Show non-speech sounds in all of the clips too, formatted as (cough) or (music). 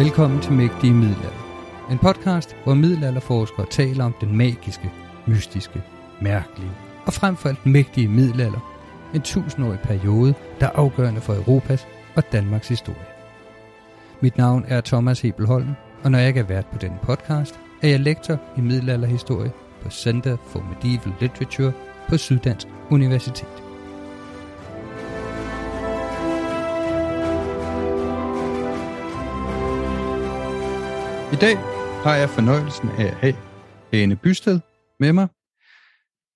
Velkommen til Mægtige Middelalder. En podcast, hvor middelalderforskere taler om den magiske, mystiske, mærkelige og frem for alt mægtige middelalder. En tusindårig periode, der er afgørende for Europas og Danmarks historie. Mit navn er Thomas Hebelholm, og når jeg ikke er vært på denne podcast, er jeg lektor i middelalderhistorie på Center for Medieval Literature på Syddansk Universitet. I dag har jeg fornøjelsen af at have Ane Bysted med mig.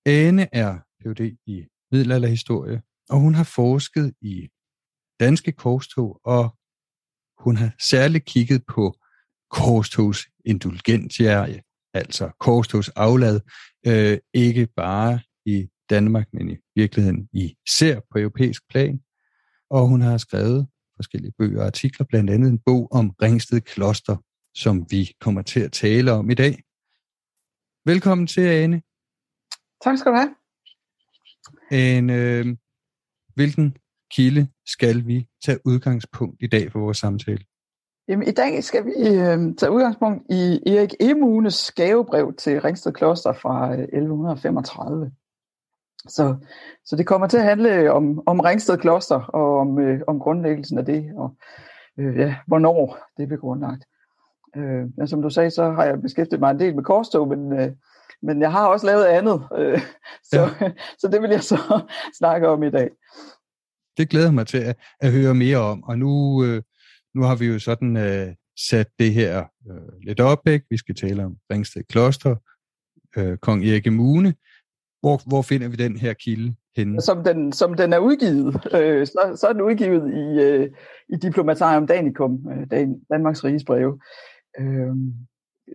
Ane er Ph.D. i middelalderhistorie, og hun har forsket i danske korstog, og hun har særligt kigget på korstogs indulgentiae, altså korstogs aflad, øh, ikke bare i Danmark, men i virkeligheden i ser på europæisk plan. Og hun har skrevet forskellige bøger og artikler, blandt andet en bog om Ringsted Kloster, som vi kommer til at tale om i dag. Velkommen til, Ane. Tak skal du have. En, øh, hvilken kilde skal vi tage udgangspunkt i dag for vores samtale? Jamen, i dag skal vi øh, tage udgangspunkt i Erik Emunes gavebrev til Ringsted Kloster fra øh, 1135. Så, så det kommer til at handle om, om Ringsted Kloster og om, øh, om grundlæggelsen af det, og øh, ja, hvornår det blev grundlagt. Øh, men som du sagde, så har jeg beskæftiget mig en del med korstog, men, øh, men jeg har også lavet andet, øh, (laughs) så, ja. (laughs) så det vil jeg så (laughs) snakke om i dag. Det glæder mig til at, at høre mere om, og nu, øh, nu har vi jo sådan øh, sat det her øh, lidt op, ikke? vi skal tale om Ringsted Kloster, øh, Kong Erik Mune. Hvor, hvor finder vi den her kilde henne? Som den, som den er udgivet, øh, så, så er den udgivet i, øh, i Diplomatarium Danicum, øh, Dan, Danmarks Riges breve. Øh,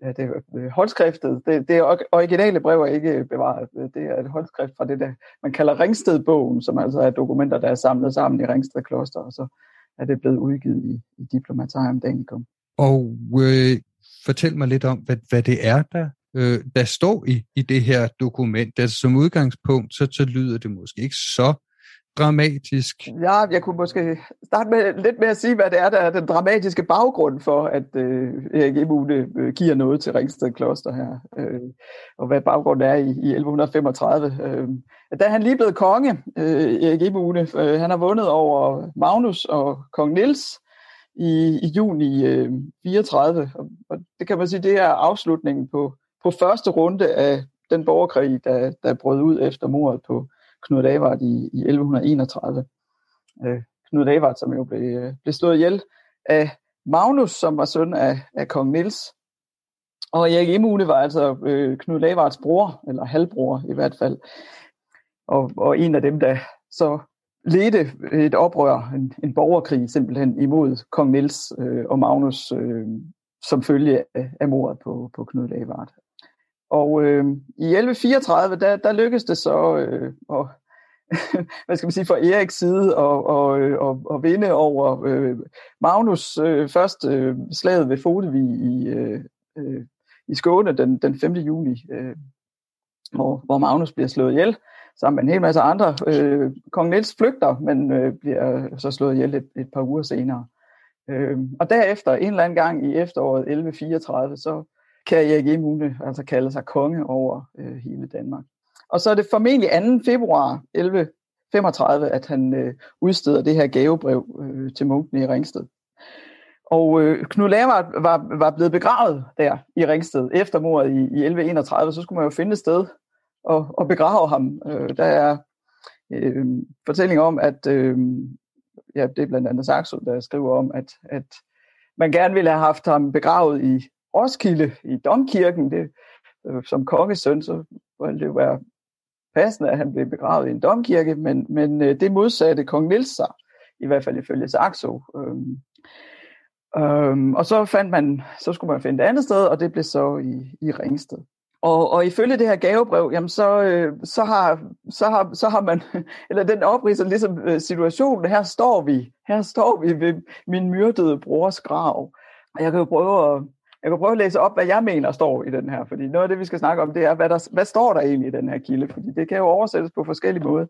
ja, det er øh, håndskriftet. Det, det er originale brev er ikke bevaret. Det er et håndskrift fra det, der man kalder Ringstedbogen, som altså er dokumenter, der er samlet sammen i Ringsted Kloster, og så er det blevet udgivet i, i Diplomatarium Danicum. Og øh, fortæl mig lidt om, hvad, hvad det er, der, øh, der står i, i det her dokument. Altså som udgangspunkt, så, så lyder det måske ikke så dramatisk. Ja, jeg kunne måske starte med lidt med at sige, hvad det er, der er den dramatiske baggrund for, at øh, Erik Emune øh, giver noget til Ringsted Kloster her, øh, og hvad baggrunden er i, i 1135. Øh, da han lige blev konge, øh, Erik Emune, øh, han har vundet over Magnus og kong Nils i, i juni øh, 34, og, og det kan man sige, det er afslutningen på, på første runde af den borgerkrig, der, der brød ud efter mordet på Knud Davart i, i 1131. Øh, Knud Davart, som jo blev, øh, blev slået ihjel af Magnus, som var søn af, af kong Niels. og Erik Emune var altså øh, Knud Lavards bror, eller halvbror i hvert fald, og, og en af dem, der så ledte et oprør, en, en borgerkrig simpelthen imod kong Niels øh, og Magnus øh, som følge af, af mordet på, på Knud Lavard. Og øh, i 1134, der, der lykkedes det så øh, at, (laughs) hvad skal man sige, fra Eriks side og, og, øh, og, og vinde over øh, Magnus øh, først øh, slaget ved Fodevi i, øh, øh, i Skåne den, den 5. juni, øh, hvor, hvor Magnus bliver slået ihjel sammen med en hel masse andre. Øh, Kong Niels flygter, men øh, bliver så slået ihjel et, et par uger senere. Øh, og derefter, en eller anden gang i efteråret 1134, så kan Erik Emune altså kalde sig konge over øh, hele Danmark. Og så er det formentlig 2. februar 1135, at han øh, udsteder det her gavebrev øh, til munkene i Ringsted. Og øh, Knud Lavard var, var blevet begravet der i Ringsted efter mordet i, i 1131, så skulle man jo finde et sted og, og begrave ham. Øh, der er øh, fortælling om, at øh, ja, det er blandt andet Saxo, der skriver om, at, at man gerne ville have haft ham begravet i Roskilde, i Domkirken. Det, øh, som kongesøn, så ville det jo være passende, at han blev begravet i en domkirke, men, men øh, det modsatte kong Nils sig, i hvert fald ifølge Saxo. Øhm, øhm, og så fandt man, så skulle man finde et andet sted, og det blev så i, i Ringsted. Og, og ifølge det her gavebrev, jamen så, øh, så, har, så, har, så har man, (laughs) eller den opriser ligesom øh, situationen, her står vi, her står vi ved min myrdede brors grav. Og jeg kan jo prøve at, jeg kan prøve at læse op, hvad jeg mener står i den her, fordi noget af det, vi skal snakke om, det er, hvad, der, hvad står der egentlig i den her kilde, fordi det kan jo oversættes på forskellige måder.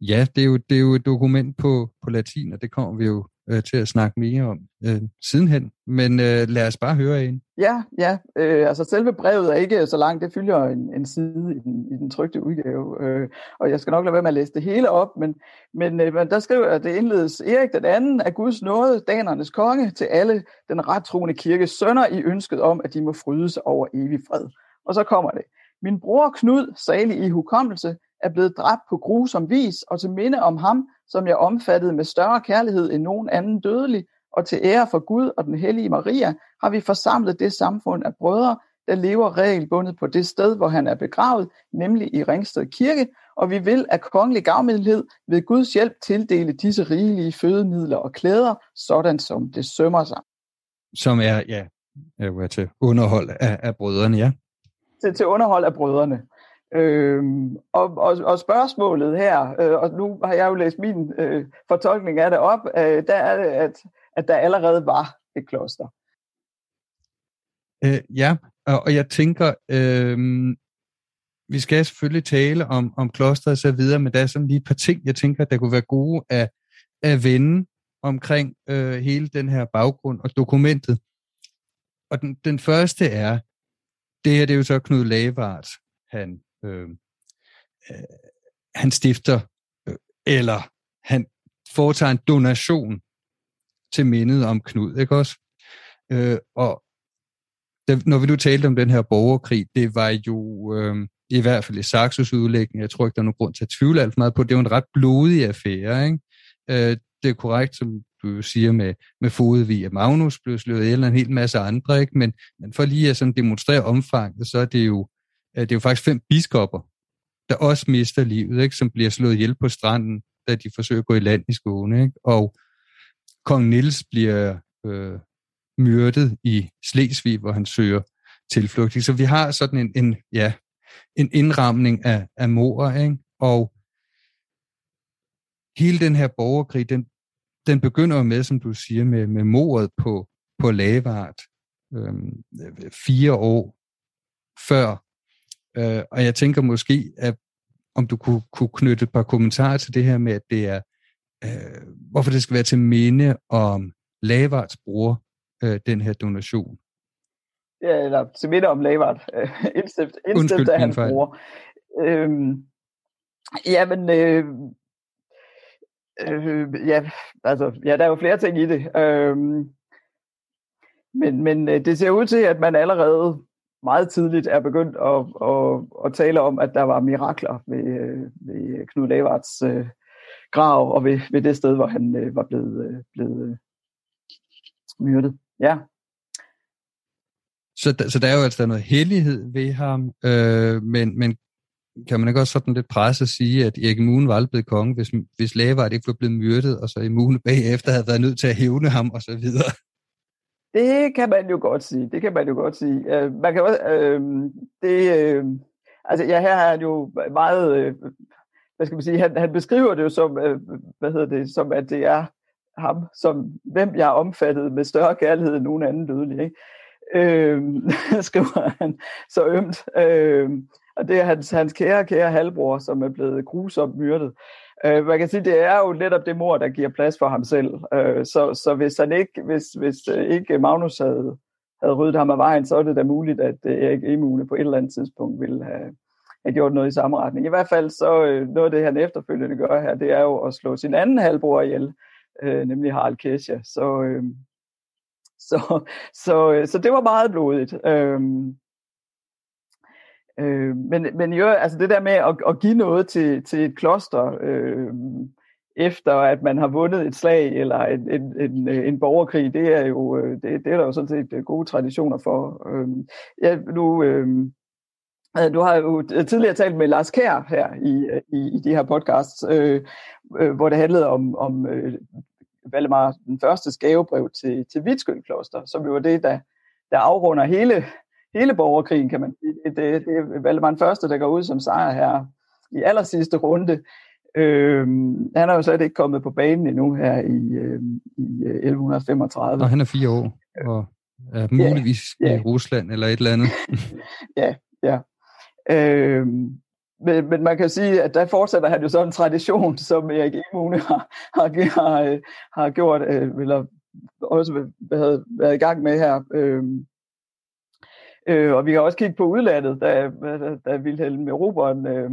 Ja, det er jo, det er jo et dokument på, på latin, og det kommer vi jo øh, til at snakke mere om øh, sidenhen. Men øh, lad os bare høre en. Ja, ja. Øh, altså selve brevet er ikke så langt. Det fylder en, en side i den, i den trygte udgave. Øh, og jeg skal nok lade være med at læse det hele op. Men, men, øh, men der skriver at det indledes Erik den anden af Guds nåde, danernes konge, til alle den rettroende kirkes sønner i ønsket om, at de må frydes over evig fred. Og så kommer det. Min bror Knud, salig i hukommelse, er blevet dræbt på grusom vis, og til minde om ham, som jeg omfattede med større kærlighed end nogen anden dødelig, og til ære for Gud og den hellige Maria, har vi forsamlet det samfund af brødre, der lever regelbundet på det sted, hvor han er begravet, nemlig i Ringsted Kirke, og vi vil af kongelig gavmildhed ved Guds hjælp tildele disse rigelige fødemidler og klæder, sådan som det sømmer sig. Som er, ja, er til underhold af, af brødrene, ja. Til, til underhold af brødrene. Øhm, og, og, og spørgsmålet her, øh, og nu har jeg jo læst min øh, fortolkning af det op, øh, der er det, at, at der allerede var et kloster. Øh, ja, og, og jeg tænker, øh, vi skal selvfølgelig tale om, om kloster og så videre, men der er sådan lige et par ting, jeg tænker, der kunne være gode at, at vende omkring øh, hele den her baggrund og dokumentet. Og den, den første er, det her det er jo så Knud Lavart, han øh, øh, han stifter, øh, eller han foretager en donation til mindet om Knud, ikke også? Øh, og det, når vi nu talte om den her borgerkrig, det var jo øh, i hvert fald i Saxos udlægning, jeg tror ikke, der er nogen grund til at tvivle alt for meget på, det var en ret blodig affære, ikke? Øh, det er korrekt, som du siger med, med Fodevig, at Magnus blev slået ihjel, og en hel masse andre, ikke? Men, men for lige at sådan demonstrere omfanget, så er det jo Øh, det er jo faktisk fem biskopper, der også mister livet, ikke? som bliver slået ihjel på stranden, da de forsøger at gå i land i Skåne. Ikke? Og kong Nils bliver øh, myrdet i Slesvig, hvor han søger tilflugt. Så vi har sådan en, en, ja, en indramning af, af mor, ikke? og hele den her borgerkrig, den, den begynder med, som du siger, med, med mordet på, på Lavart, øhm, fire år før Øh, og jeg tænker måske, at om du kunne, kunne knytte et par kommentarer til det her med, at det er, øh, hvorfor det skal være til minde om Lavards bror, øh, den her donation. Ja, eller til minde om Lavard, (laughs) indstift, indstift af hans bror. Øhm, jamen, øh, øh, ja, altså, ja, der er jo flere ting i det. Øhm, men, men øh, det ser ud til, at man allerede meget tidligt er begyndt at, at, at tale om, at der var mirakler ved, øh, ved Knud Lavards øh, grav og ved, ved det sted, hvor han øh, var blevet, øh, blevet øh, myrdet. Ja. så, så der er jo altså noget hellighed ved ham, øh, men, men kan man ikke også sådan lidt presse at sige, at Erik Mune var blevet konge, hvis, hvis Lavard ikke var blevet myrdet, og så Mune bagefter havde været nødt til at hævne ham, og så videre? Det kan man jo godt sige. Det kan man jo godt sige. Øh, man kan også, øh, det, øh, altså ja, her har han jo meget, øh, hvad skal man sige, han, han beskriver det jo som, øh, hvad hedder det, som at det er ham, som hvem jeg er omfattet med større kærlighed end nogen anden dødelig. Ikke? Øh, (laughs) skriver han så ømt. Øh, og det er hans, hans kære, kære halvbror, som er blevet grusomt myrdet. Øh, man kan sige, det er jo netop det mor, der giver plads for ham selv. Øh, så, så hvis han ikke, hvis, hvis øh, ikke Magnus havde, havde ryddet ham af vejen, så er det da muligt, at øh, Erik Emune på et eller andet tidspunkt ville have, have gjort noget i samme retning. I hvert fald så øh, noget af det, han efterfølgende gør her, det er jo at slå sin anden halvbror ihjel, øh, nemlig Harald Kesha. Så, øh, så, så, øh, så det var meget blodigt. Øh, øh, men, men jo, altså det der med at, at give noget til, til et kloster, øh, efter at man har vundet et slag eller en, en, en, øh, en borgerkrig, det er jo øh, det, det er der jo sådan set øh, gode traditioner for. Øh, ja, nu, øh, du har jo tidligere talt med Lars Kær her i, i, i de her podcasts, øh, øh, hvor det handlede om, om øh, Valdemar den første gavebrev til, til Vitskyld Kloster, som jo var det, der, der afrunder hele, hele borgerkrigen, kan man sige. Det, det, det er Valdemar den første, der går ud som sejr her i aller sidste runde. Øhm, han er jo slet ikke kommet på banen endnu her i, øh, i 1135. Og han er fire år, og er muligvis yeah, yeah. i Rusland eller et eller andet. (laughs) ja, ja. Øhm, men, men man kan sige, at der fortsætter han jo så en tradition, som Erik Emune har, har, har, har gjort, øh, eller også været, været i gang med her. Øh, øh, og vi kan også kigge på udlandet, da, da, da Wilhelm Eroberen øh,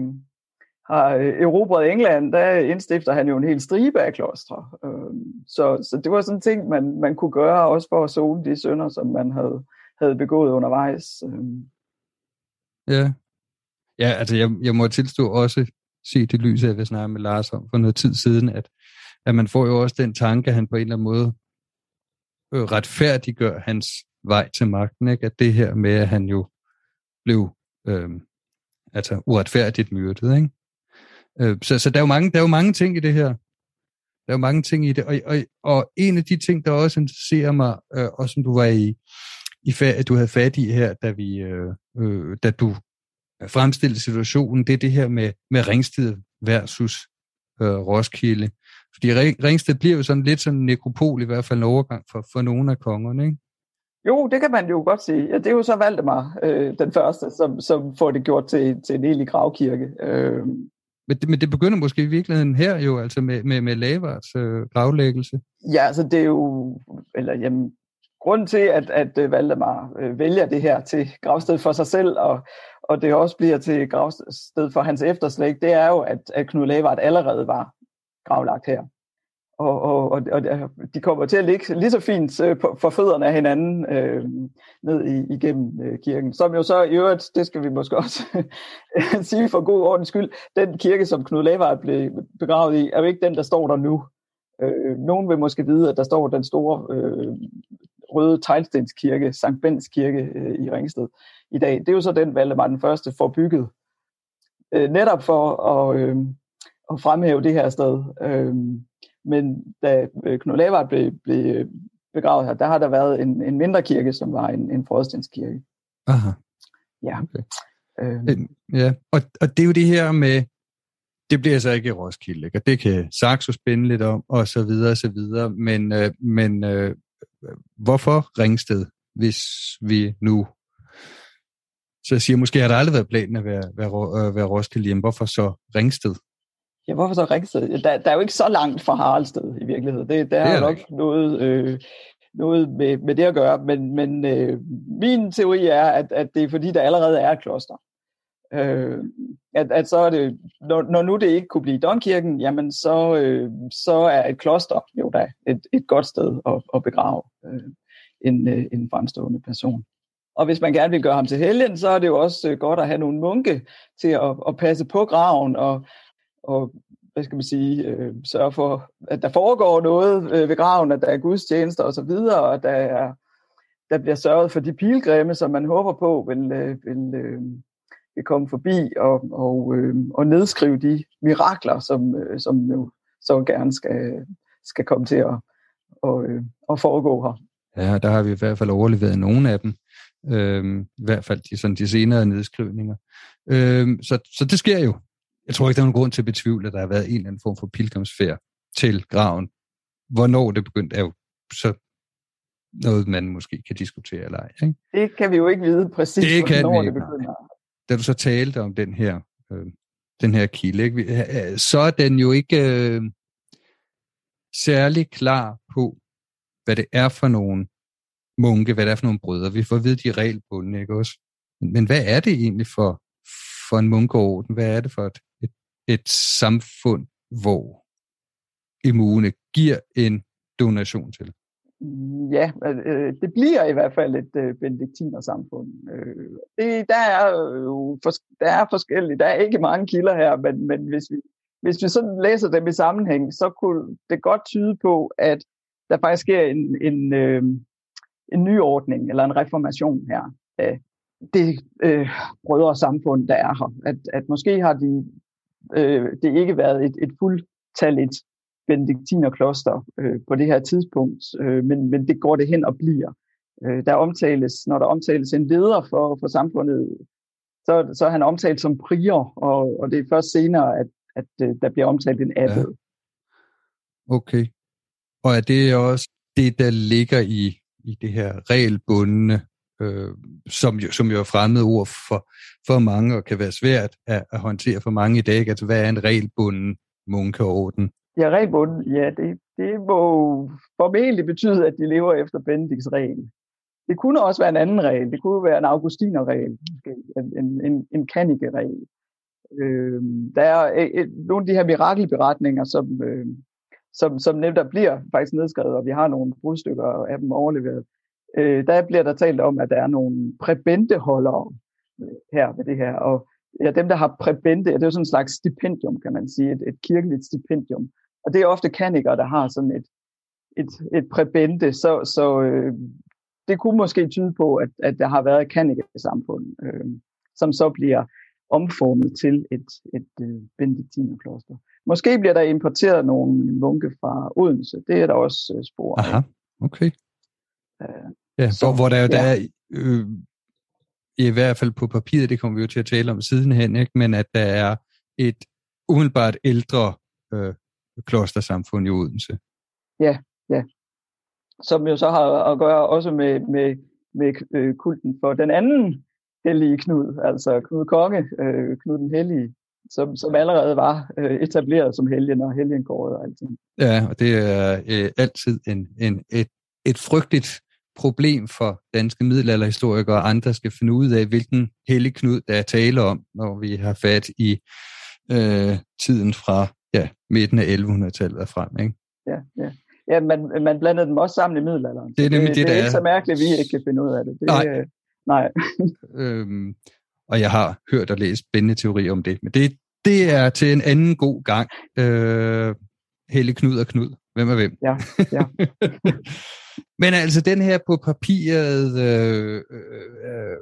har øh, erobret England, der indstifter han jo en hel stribe af klostre. Øh, så, så det var sådan en ting, man, man kunne gøre også for at zone de sønder, som man havde, havde begået undervejs. Øh. Ja, Ja, altså jeg, jeg må tilstå også se det lys jeg vil snakke med Lars om for noget tid siden, at, at man får jo også den tanke, at han på en eller anden måde øh, retfærdiggør hans vej til magten, ikke? at det her med, at han jo blev øh, altså uretfærdigt myrdet. Ikke? Øh, så, så der, er jo mange, der er jo mange ting i det her. Der er jo mange ting i det, og, og, og en af de ting, der også interesserer mig, øh, og som du var i, i at du havde fat i her, da, vi, øh, øh, da du fremstillede situationen, det er det her med, med Ringsted versus øh, Roskilde. Fordi Ringsted bliver jo sådan lidt sådan en nekropol, i hvert fald en overgang for, for nogle af kongerne, ikke? Jo, det kan man jo godt sige. Ja, det er jo så Valdemar, øh, den første, som, som får det gjort til, til en egentlig gravkirke. Øh. Men, det, men det begynder måske i virkeligheden her jo, altså med, med, med Lavards øh, gravlæggelse. Ja, altså det er jo, eller jamen, grunden til, at, at Valdemar øh, vælger det her til gravsted for sig selv, og, og det også bliver til gravsted for hans efterslægt, det er jo, at, at Knud Lavard allerede var gravlagt her. Og, og, og, og de kommer til at ligge lige så fint øh, på, for fødderne af hinanden øh, ned i, igennem øh, kirken. Som jo så i øvrigt, det skal vi måske (laughs) også øh, sige for god ordens skyld, den kirke, som Knud Lavard blev begravet i, er jo ikke den, der står der nu. Øh, nogen vil måske vide, at der står den store øh, røde teglstenskirke, Sankt Bens kirke øh, i Ringsted i dag. Det er jo så den, Valdemar den første får bygget. Øh, netop for at, øh, at fremhæve det her sted. Øh, men da øh, Knud Lavard blev, blev begravet her, der har der været en, en mindre kirke, som var en, en frostensskirke. Aha. Ja. Okay. Øh, ja, og, og det er jo det her med, det bliver så ikke i Roskilde, ikke? og det kan Saxo spænde lidt om, og så videre, og så videre, men, øh, men øh, hvorfor Ringsted, hvis vi nu så jeg siger, måske har der aldrig været planen at være, være, øh, være Roskilde hjem. Hvorfor så Ringsted? Ja, hvorfor så Ringsted? Der, der er jo ikke så langt fra Haraldsted i virkeligheden. Det, der det er, er nok ikke. noget, øh, noget med, med det at gøre, men, men øh, min teori er, at, at det er fordi, der allerede er et kloster. Øh, at, at så er det, når, når nu det ikke kunne blive Domkirken, jamen så, øh, så er et kloster jo da et, et godt sted at, at begrave øh, en, øh, en fremstående person. Og hvis man gerne vil gøre ham til helgen, så er det jo også øh, godt at have nogle munke til at, at passe på graven og, og hvad skal man sige, øh, sørge for, at der foregår noget øh, ved graven, at der er gudstjenester osv., og, og der er, der bliver sørget for de pilgrimme, som man håber på vil, øh, vil, øh, vil komme forbi og, og, øh, og nedskrive de mirakler, som, øh, som jo så gerne skal, skal komme til at, og, øh, at foregå her. Ja, der har vi i hvert fald overleveret nogle af dem. Øhm, I hvert fald de, sådan de senere nedskrivninger. Øhm, så, så det sker jo. Jeg tror ikke, der er nogen grund til at betvivle, at der har været en eller anden form for pilgrimsfærd til graven. Hvornår det begyndte, er jo så noget, man måske kan diskutere eller ej. Ikke? Det kan vi jo ikke vide præcis, det kan hvornår vi det begynder. Da du så talte om den her, øh, den her kilde, ikke? så er den jo ikke øh, særlig klar på, hvad det er for nogle munke, hvad det er for nogle brødre. Vi får at vide, de er regelbundne, ikke også? Men, men hvad er det egentlig for, for en munkeorden? Hvad er det for et, et, samfund, hvor immune giver en donation til? Ja, øh, øh, det bliver i hvert fald et øh, benediktinersamfund. Det, der er jo for, der er forskellige, der er ikke mange kilder her, men, men hvis, vi, hvis vi sådan læser dem i sammenhæng, så kunne det godt tyde på, at der faktisk sker en, en, en ny ordning eller en reformation her af det øh, brødre samfund, der er her. At, at måske har de, øh, det ikke været et, et fuldtalligt benediktinerkloster øh, på det her tidspunkt, øh, men, men det går det hen og bliver. Øh, der omtales, når der omtales en leder for, for samfundet, så, så er han omtalt som prior, og, og det er først senere, at, at øh, der bliver omtalt en abbed. Ja. Okay. Og er det også det, der ligger i, i det her regelbundne, øh, som, jo, som jo er fremmede ord for, for mange, og kan være svært at, at håndtere for mange i dag? Altså, hvad er en regelbunden munkeorden? Ja, regelbunden, ja, det, det må formentlig betyde, at de lever efter Benedikts regel. Det kunne også være en anden regel. Det kunne være en augustinerregel, en, en, en, kanikeregel. Øh, der er øh, øh, nogle af de her mirakelberetninger, som, øh, som, som nemt bliver faktisk nedskrevet, og vi har nogle brudstykker af dem overleveret. Øh, der bliver der talt om, at der er nogle præbenteholdere her ved det her, og ja, dem, der har præbente, det er jo sådan en slags stipendium, kan man sige, et, et kirkeligt stipendium. Og det er ofte kanikere, der har sådan et, et, et præbente, så, så øh, det kunne måske tyde på, at, at der har været et kanikesamfund, øh, som så bliver omformet til et, et øh, benediktinerkloster. Måske bliver der importeret nogle munke fra Odense. Det er der også øh, spor af. Aha, okay. Uh, ja, så, hvor, hvor der, ja. der er, øh, i hvert fald på papiret, det kommer vi jo til at tale om sidenhen, ikke? men at der er et umiddelbart ældre øh, klostersamfund i Odense. Ja, ja. Som jo så har at gøre også med, med, med øh, kulten for den anden hellige Knud, altså Knud Konge, øh, Knud den Hellige, som, som allerede var øh, etableret som helgen og helgenkåret og alting. Ja, og det er øh, altid en, en, et, et frygteligt problem for danske middelalderhistorikere og andre skal finde ud af, hvilken hellig Knud der er tale om, når vi har fat i øh, tiden fra ja, midten af 1100-tallet og frem. Ikke? Ja, ja. Ja, man, man blandede dem også sammen i middelalderen. Det er nemlig det, det, det er ikke så mærkeligt, at vi ikke kan finde ud af det. det nej. Øh, nej. (laughs) øhm, og jeg har hørt og læst spændende teorier om det, men det, det er til en anden god gang. Øh, Helle Knud og Knud. Hvem er hvem? Ja, ja. (laughs) men altså den her på papiret øh, øh, øh,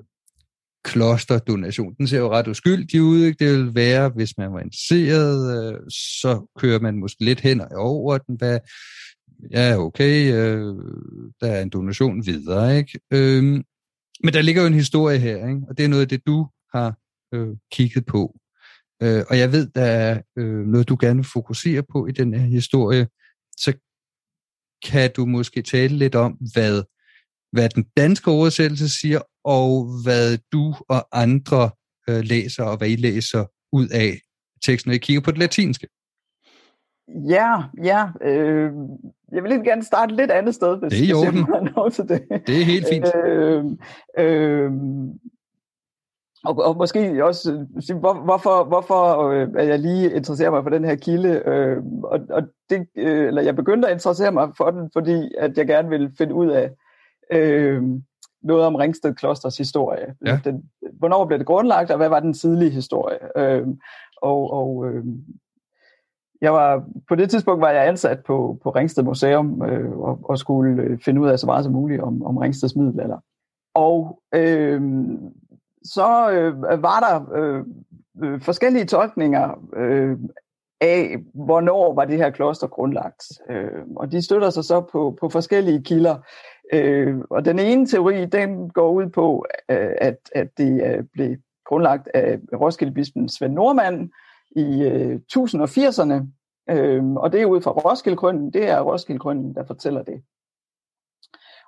klosterdonation, den ser jo ret uskyldig ud. Ikke? Det vil være, hvis man var interesseret, øh, så kører man måske lidt hen over den. Hvad, ja, okay, øh, der er en donation videre. Ikke? Øh, men der ligger jo en historie her, ikke? og det er noget af det, du har øh, kigget på. Øh, og jeg ved, der er øh, noget, du gerne vil fokusere på i den her historie. Så kan du måske tale lidt om, hvad, hvad den danske oversættelse siger, og hvad du og andre øh, læser, og hvad I læser ud af teksten, når I kigger på det latinske. Ja, ja. Øh, jeg vil lige gerne starte lidt andet sted, hvis det er i orden. til det. Det er helt fint. Øh, øh, og, og måske også sige, hvor, hvorfor, hvorfor øh, er jeg lige interesserer mig for den her kilde. Øh, og, og det, øh, eller jeg begyndte at interessere mig for den, fordi at jeg gerne ville finde ud af øh, noget om Ringsted Klosters historie. Ja. Den, hvornår blev det grundlagt, og hvad var den tidlige historie? Øh, og og øh, jeg var, på det tidspunkt var jeg ansat på, på Ringsted Museum øh, og, og skulle finde ud af så meget som muligt om, om Ringsteds middelalder. Og øh, så øh, var der øh, øh, forskellige tolkninger øh, af, hvornår var det her kloster grundlagt. Øh, og de støtter sig så på, på forskellige kilder. Øh, og den ene teori, den går ud på, øh, at, at det øh, blev grundlagt af Roskildebispen Svend Normand i øh, 1080'erne. Øh, og det er ud fra Roskildegrønnen. Det er Roskildegrønnen, der fortæller det.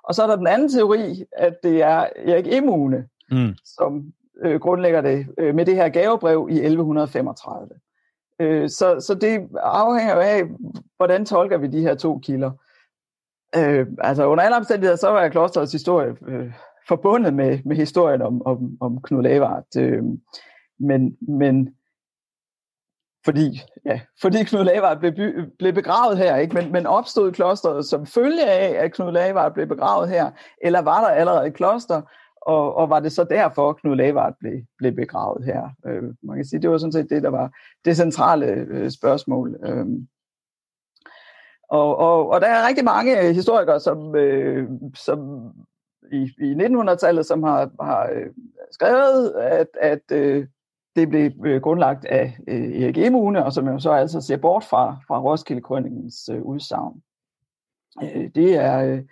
Og så er der den anden teori, at det er Erik Emune, mm. som øh, grundlægger det øh, med det her gavebrev i 1135. Øh, så, så det afhænger af, hvordan tolker vi de her to kilder. Øh, altså under alle omstændigheder, så var klosterets historie øh, forbundet med, med historien om, om, om Knud Lavard. Øh, men, men fordi, ja, fordi Knud Lavard blev, blev begravet her, ikke? Men, men opstod klosteret som følge af, at Knud Lavard blev begravet her, eller var der allerede et kloster, og, og var det så derfor, Knud Lavard blev, blev begravet her? Øh, man kan sige, det var sådan set det, der var det centrale øh, spørgsmål. Øh, og, og, og der er rigtig mange historikere, som, øh, som i, i 1900-tallet, som har, har øh, skrevet, at, at øh, det blev øh, grundlagt af øh, Erik Emune, og som jo så altså ser bort fra, fra Roskilde-krønningens øh, udsagn. Øh, det er... Øh,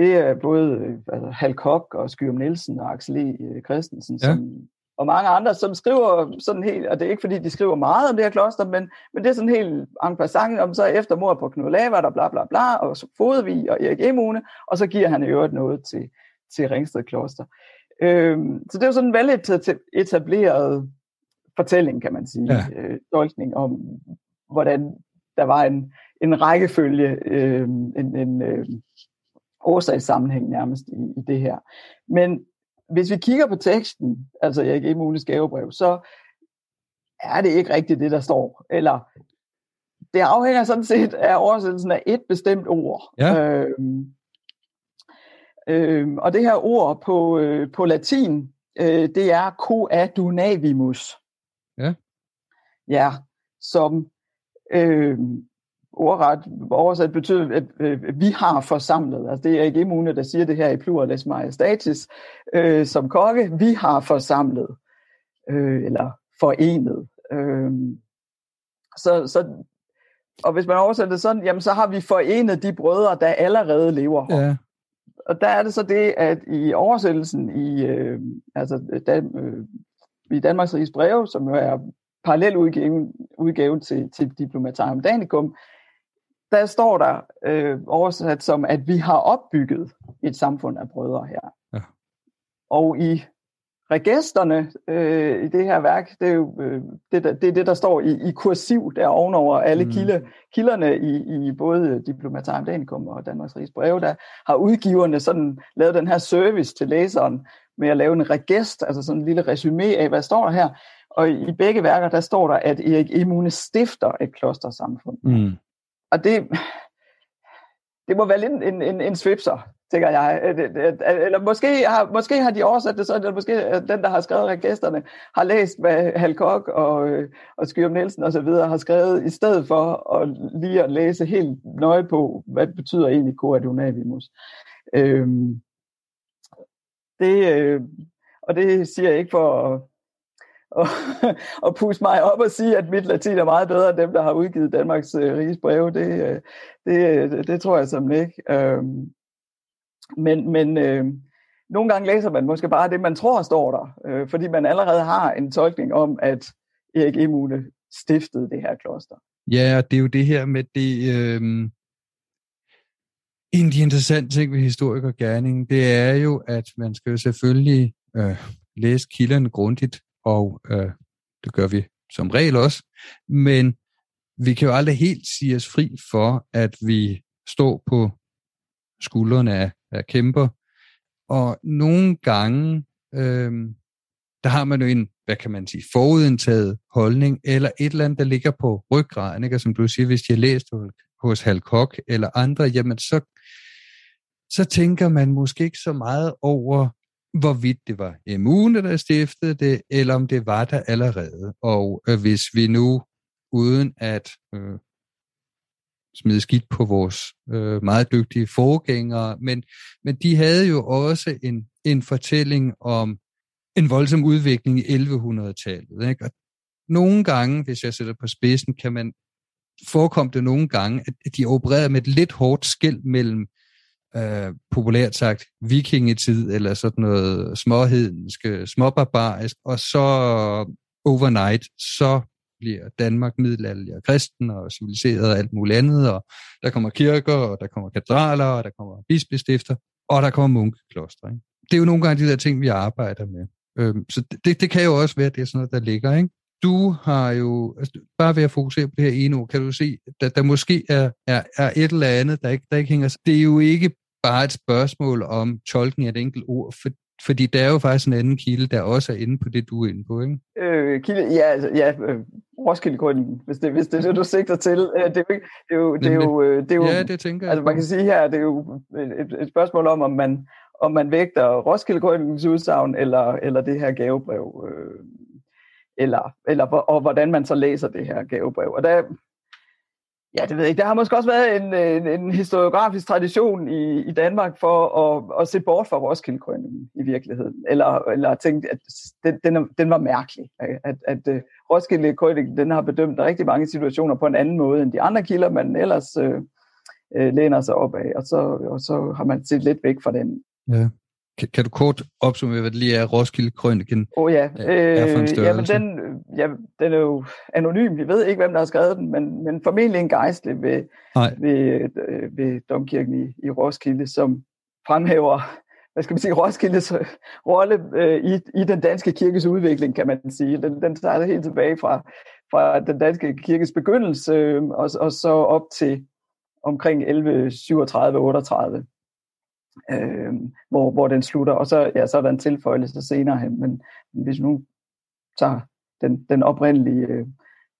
det er både øh, altså, Hal Kok og Skyrum Nielsen og Axel E. Christensen, ja. som, og mange andre, som skriver sådan helt, og det er ikke fordi, de skriver meget om det her kloster, men, men det er sådan helt en passant om så efter mord på Knud Lavard og bla bla bla, og så Fodevig og Erik Emune, og så giver han i øvrigt noget til, til Ringsted Kloster. Øhm, så det er jo sådan en veldig etableret fortælling, kan man sige, ja. øh, tolkning om, hvordan der var en, en rækkefølge, øh, en, en øh, årsagssammenhæng nærmest i, i det her. Men hvis vi kigger på teksten, altså Erik Emules gavebrev, så er det ikke rigtigt det, der står. Eller det afhænger sådan set af oversættelsen af et bestemt ord. Ja. Øhm, øhm, og det her ord på, øh, på latin, øh, det er coadunavimus. Ja. Ja, som øh, ordret oversat betyder, at øh, vi har forsamlet. Altså det er ikke immune, der siger det her i pluralis majestatis, øh, som kokke. Vi har forsamlet, øh, eller forenet. Øh, så, så, og hvis man oversætter det sådan, jamen så har vi forenet de brødre, der allerede lever her. Ja. Og der er det så det, at i oversættelsen i, øh, altså, da, øh, i Danmarks Riges breve, som jo er parallel udgave, udgave til, til Diplomatarium Danicum, der står der øh, oversat som, at vi har opbygget et samfund af brødre her. Ja. Og i registerne øh, i det her værk, det er jo øh, det, der, det, er det, der står i, i kursiv der ovenover alle mm. kilde, kilderne i, i både Diplomatarium Danicum og Danmarks Riges Breve, der har udgiverne sådan lavet den her service til læseren med at lave en regest, altså sådan en lille resume af, hvad står der her. Og i begge værker, der står der, at Erik Emune stifter et klostersamfund. Mm og det, det må være lidt en, en, en svipser, tænker jeg. Øh, øh, eller måske har, måske har de oversat det sådan, eller måske øh, den, der har skrevet registerne, har læst, hvad Hal Kok og, og Skyrum Nielsen osv. har skrevet, i stedet for at lige at læse helt nøje på, hvad det betyder egentlig coadunavimus. Øhm, det, øh, og det siger jeg ikke for at og, (laughs) og puste mig op og sige, at mit latin er meget bedre end dem, der har udgivet Danmarks øh, Riges breve. Det, øh, det, det, det tror jeg simpelthen ikke. Øh, men men øh, nogle gange læser man måske bare det, man tror står der, øh, fordi man allerede har en tolkning om, at Erik Emune stiftede det her kloster. Ja, det er jo det her med det... Øh... En af de interessante ting ved historikergærningen, det er jo, at man skal jo selvfølgelig øh, læse kilderne grundigt, og øh, det gør vi som regel også. Men vi kan jo aldrig helt sige os fri for, at vi står på skuldrene af, af kæmper. Og nogle gange, øh, der har man jo en, hvad kan man sige, forudindtaget holdning, eller et eller andet, der ligger på ryggraden, ikke? Og som du siger, hvis de har læst hos Hal Koch eller andre, jamen så, så tænker man måske ikke så meget over hvorvidt det var immune, der stiftede det, eller om det var der allerede. Og øh, hvis vi nu, uden at øh, smide skidt på vores øh, meget dygtige forgængere, men, men de havde jo også en, en fortælling om en voldsom udvikling i 1100-tallet. Ikke? Og nogle gange, hvis jeg sætter på spidsen, kan man forekomme det nogle gange, at de opererede med et lidt hårdt skæld mellem øh, populært sagt vikingetid, eller sådan noget småhedensk, småbarbarisk, og så overnight, så bliver Danmark middelalderlig og kristen og civiliseret og alt muligt andet, og der kommer kirker, og der kommer katedraler, og der kommer bispestifter, og der kommer munkekloster. Ikke? Det er jo nogle gange de der ting, vi arbejder med. Øhm, så det, det kan jo også være, at det er sådan noget, der ligger. Ikke? Du har jo, altså, bare ved at fokusere på det her ene ord, kan du se, at der måske er, er, er et eller andet, der ikke, der ikke hænger Det er jo ikke bare et spørgsmål om tolkning af et enkelt ord, for, fordi der er jo faktisk en anden kilde, der også er inde på det, du er inde på, ikke? Øh, kilde, ja, altså, ja øh, roskilde hvis det, hvis det er det, du sigter til. Øh, det, er jo, det, er jo, øh, det er jo, ja, det tænker jeg. Altså, man kan sige her, det er jo et, et spørgsmål om, om man, om man vægter roskilde udsagn, eller, eller det her gavebrev, øh, eller, eller og hvordan man så læser det her gavebrev. Og der, Ja, det ved jeg ikke. Der har måske også været en, en, en historiografisk tradition i, i Danmark for at, at se bort fra roskilde i virkeligheden. Eller, eller tænke, at den, den, den var mærkelig. At, at, at øh, roskilde den har bedømt rigtig mange situationer på en anden måde end de andre kilder, man ellers øh, øh læner sig op af. Og så, og så har man set lidt væk fra den. Ja. Kan, kan du kort opsummere, hvad det lige er, Roskilde Krøniken oh, ja. er for en størrelse? Jamen, den, ja, den er jo anonym. Vi ved ikke, hvem der har skrevet den, men, men formentlig en gejstlig ved, ved, øh, ved Domkirken i, i Roskilde, som fremhæver hvad skal man sige, Roskildes rolle øh, i, i den danske kirkes udvikling, kan man sige. Den, den starter helt tilbage fra, fra den danske kirkes begyndelse, øh, og, og så op til omkring 1137-38 øh, hvor, hvor den slutter, og så, ja, så er der en tilføjelse senere hen, men, men hvis nu tager den, den oprindelige, øh,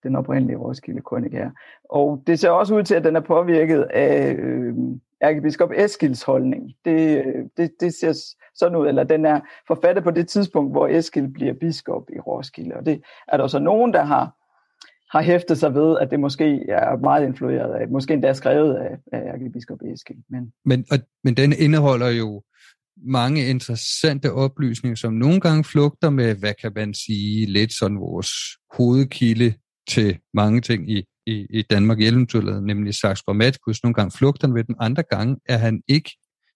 den oprindelige Roskilde Kronik her. Og det ser også ud til, at den er påvirket af øh, ærkebiskop Eskils holdning. Det, øh, det, det ser sådan ud, eller den er forfattet på det tidspunkt, hvor Eskil bliver biskop i Roskilde. Og det er der så nogen, der har har hæftet sig ved, at det måske er meget influeret af, måske endda skrevet af, af arkebiskop Eskild. Men, men, og, men den indeholder jo mange interessante oplysninger, som nogle gange flugter med, hvad kan man sige, lidt sådan vores hovedkilde til mange ting i, i, i Danmark i nemlig Saks Grammaticus. Nogle gange flugter med den, andre gange er han ikke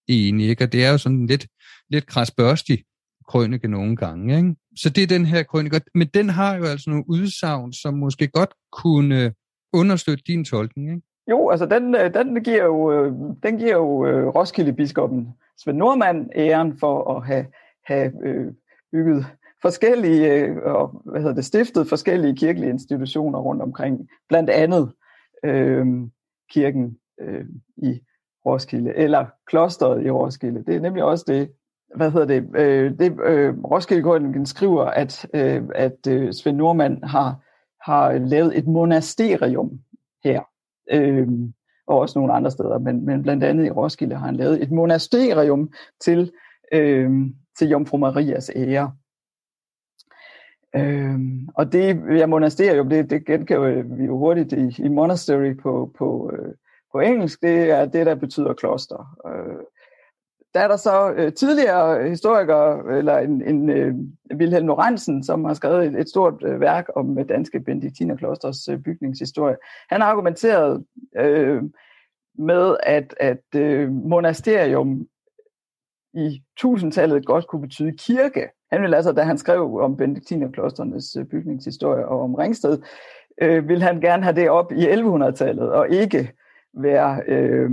enig. Ikke? Og det er jo sådan lidt, lidt krasbørstig krønike nogle gange. Ikke? Så det er den her krønike. Men den har jo altså nogle udsagn, som måske godt kunne øh, understøtte din tolkning. Ikke? Jo, altså den, øh, den giver jo, øh, den giver jo Roskilde-biskoppen Svend Nordmand æren for at have, have bygget forskellige, og hvad hedder det, stiftet forskellige kirkelige institutioner rundt omkring, blandt andet øh, kirken øh, i Roskilde, eller klosteret i Roskilde. Det er nemlig også det, hvad hedder det, øh, det øh, Roskilde skriver, at, øh, at øh, Svend Nordmand har, har lavet et monasterium her, øh, og også nogle andre steder, men, men blandt andet i Roskilde har han lavet et monasterium til, øh, til Jomfru Marias ære. Øhm, og det ja, monasterium, det, det gengiver vi jo hurtigt i, i monastery på, på, øh, på engelsk, det er det, der betyder kloster. Øh, der er der så øh, tidligere historikere, eller en, en øh, Wilhelm Lorentzen, som har skrevet et, et stort øh, værk om øh, danske benediktinerklosters øh, bygningshistorie. Han har argumenteret øh, med, at, at øh, monasterium i tusindtallet godt kunne betyde kirke. Han ville altså, da han skrev om benediktinerklosternes øh, bygningshistorie og om Ringsted, øh, ville han gerne have det op i 1100-tallet, og ikke være øh,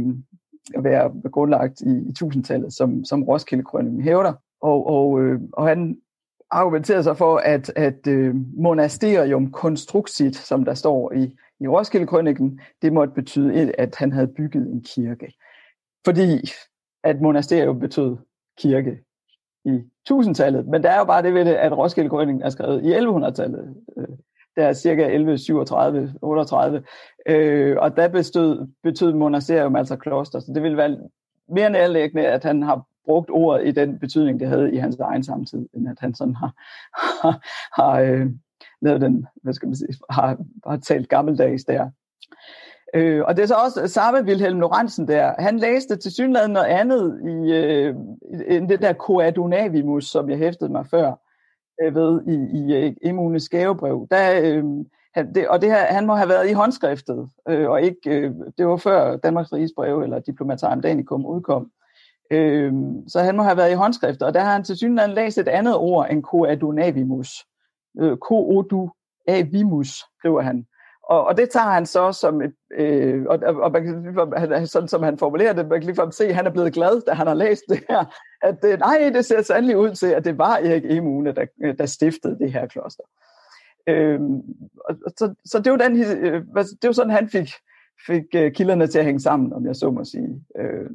være grundlagt i, i tusindtallet, som, som Roskilde hævder. Og, og, øh, og han argumenterede sig for, at, at øh, monasterium construxit, som der står i, i Roskilde det måtte betyde, at han havde bygget en kirke. Fordi at monasterium betød kirke i tusindtallet. Men der er jo bare det ved det, at Roskilde er skrevet i 1100-tallet. Der er cirka 1137, 38, øh, og der bestod, betød monasterium altså kloster, så det vil være mere nærlæggende, at han har brugt ordet i den betydning, det havde i hans egen samtid, end at han sådan har, har, har øh, lavet den, hvad skal man sige, har, har talt gammeldags der. Øh, og det er så også samme Wilhelm Lorentzen der. Han læste til synligheden noget andet i, øh, end det der Coadunavimus, som jeg hæftede mig før øh, ved i, i øh, Emunes gavebrev. Der, øh, han, det, og det her, han må have været i håndskriftet, øh, og ikke, øh, det var før Danmarks Rigesbrev eller Diplomatarium Danicum udkom. Øh, så han må have været i håndskriftet, og der har han til synligheden læst et andet ord end Coadunavimus. Øh, Coadunavimus, skriver han. Og, og det tager han så som et, øh, og, og man kan, sådan som han formulerer det, man kan lige se, at han er blevet glad, da han har læst det her, at øh, nej, det ser sandelig ud til, at det var Erik Emune, der, øh, der stiftede det her kloster. Øh, og, så, så det var, den, øh, det var sådan, han fik, fik øh, kilderne til at hænge sammen, om jeg så må sige. Øh,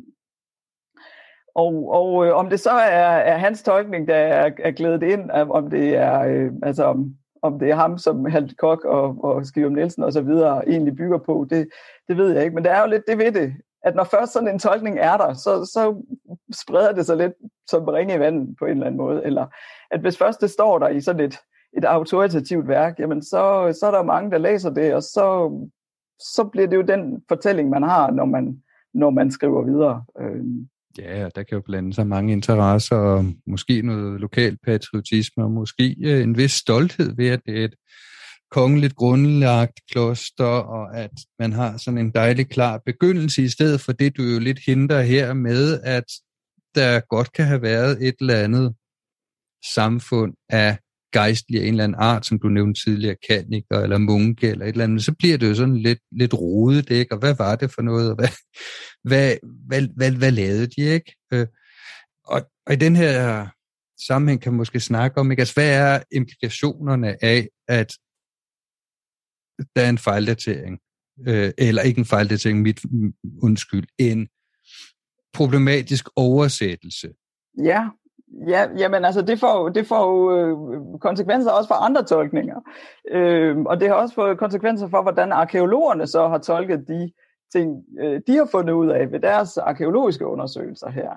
og, og øh, om det så er, er hans tolkning, der er, er glædet ind, om det er, øh, altså om, om det er ham, som Halt Kok og, og Skive Nielsen og så videre egentlig bygger på, det, det ved jeg ikke. Men der er jo lidt det ved det, at når først sådan en tolkning er der, så, så spreder det sig lidt som ringe i vandet på en eller anden måde. Eller at hvis først det står der i sådan et, et autoritativt værk, jamen så, så er der mange, der læser det, og så, så bliver det jo den fortælling, man har, når man, når man skriver videre. Øhm. Ja, der kan jo blande sig mange interesser, og måske noget lokal patriotisme, og måske øh, en vis stolthed ved, at det er et kongeligt grundlagt kloster, og at man har sådan en dejlig klar begyndelse, i stedet for det, du jo lidt hindrer her med, at der godt kan have været et eller andet samfund af gejstlige af en eller anden art, som du nævnte tidligere, kaniker eller munke eller et eller andet, så bliver det jo sådan lidt, lidt rodet, ikke? Og hvad var det for noget, og hvad, hvad, hvad, hvad, hvad lavede de, ikke? Øh, og, og i den her sammenhæng kan man måske snakke om, ikke? Altså, hvad er implikationerne af, at der er en fejldatering, øh, eller ikke en fejldatering, mit undskyld, en problematisk oversættelse. Ja, Ja, jamen altså, det får, det får jo øh, konsekvenser også for andre tolkninger. Øh, og det har også fået konsekvenser for, hvordan arkeologerne så har tolket de ting, øh, de har fundet ud af ved deres arkeologiske undersøgelser her.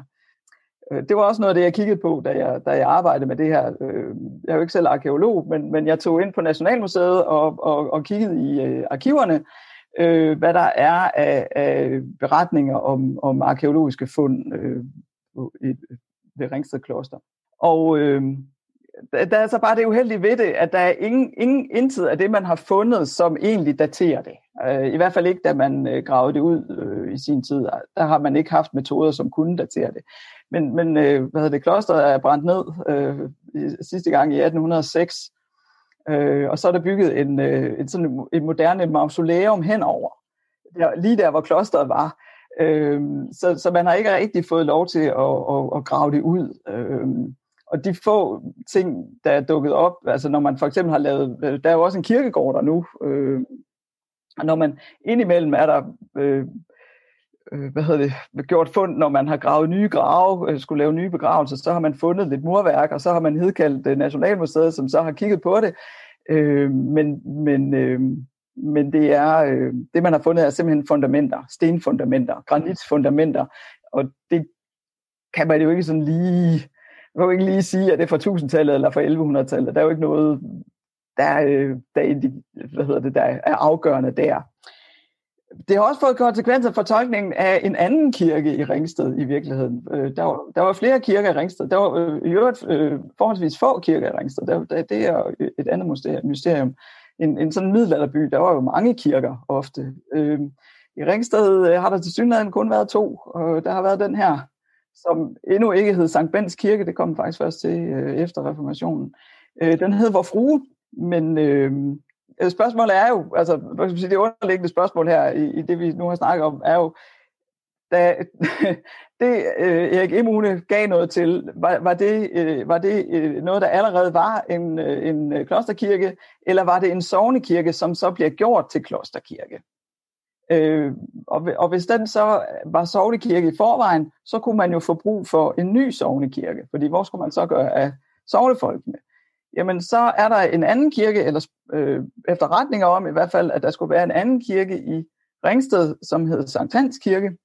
Øh, det var også noget af det, jeg kiggede på, da jeg, da jeg arbejdede med det her. Øh, jeg er jo ikke selv arkeolog, men, men jeg tog ind på Nationalmuseet og, og, og kiggede i øh, arkiverne, øh, hvad der er af, af beretninger om, om arkeologiske fund øh, ved Ringsted Kloster. Og øh, der er så bare det uheldige ved det, at der er ingen, ingen intet af det, man har fundet, som egentlig daterer det. Øh, I hvert fald ikke, da man øh, gravede det ud øh, i sin tid. Der har man ikke haft metoder, som kunne datere det. Men, men øh, hvad hedder det, klosteret er brændt ned øh, sidste gang i 1806, øh, og så er der bygget en, øh, en, sådan et moderne mausoleum henover, der, lige der, hvor klosteret var. Øhm, så, så man har ikke rigtig fået lov til at, at, at grave det ud. Øhm, og de få ting, der er dukket op, altså når man for eksempel har lavet, øh, der er jo også en kirkegård der nu, øh, og når man indimellem er der, øh, øh, hvad hedder det, gjort fund, når man har gravet nye grave, øh, skulle lave nye begravelser, så har man fundet lidt murværk, og så har man hedkaldt øh, Nationalmuseet, som så har kigget på det. Øh, men men øh, men det er øh, det, man har fundet, er simpelthen fundamenter, stenfundamenter, granitfundamenter, og det kan man jo ikke sådan lige, man kan jo ikke lige sige, at det er fra 1000-tallet eller fra 1100-tallet. Der er jo ikke noget, der, øh, der, er, hvad hedder det, der er afgørende der. Det har også fået konsekvenser for tolkningen af en anden kirke i Ringsted i virkeligheden. Øh, der, var, der var flere kirker i Ringsted. Der var øh, i øvrigt øh, forholdsvis få kirker i Ringsted. Der, der, det er et andet mysterium en, en sådan middelalderby, der var jo mange kirker ofte. Øh, I Ringsted øh, har der til synligheden kun været to, og der har været den her, som endnu ikke hed Sankt Bens Kirke, det kom faktisk først til øh, efter reformationen. Øh, den hed Vor Frue, men øh, øh spørgsmålet er jo, altså det underliggende spørgsmål her i, i det, vi nu har snakket om, er jo, da (laughs) det øh, Erik Immune gav noget til, var, var det, øh, var det øh, noget, der allerede var en, øh, en øh, klosterkirke, eller var det en sovnekirke, som så bliver gjort til klosterkirke? Øh, og, og hvis den så var sovnekirke i forvejen, så kunne man jo få brug for en ny sovnekirke, fordi hvor skulle man så gøre af sovnefolkene? Jamen så er der en anden kirke, eller øh, efterretninger om i hvert fald, at der skulle være en anden kirke i Ringsted, som hed Sankt Hans Kirke,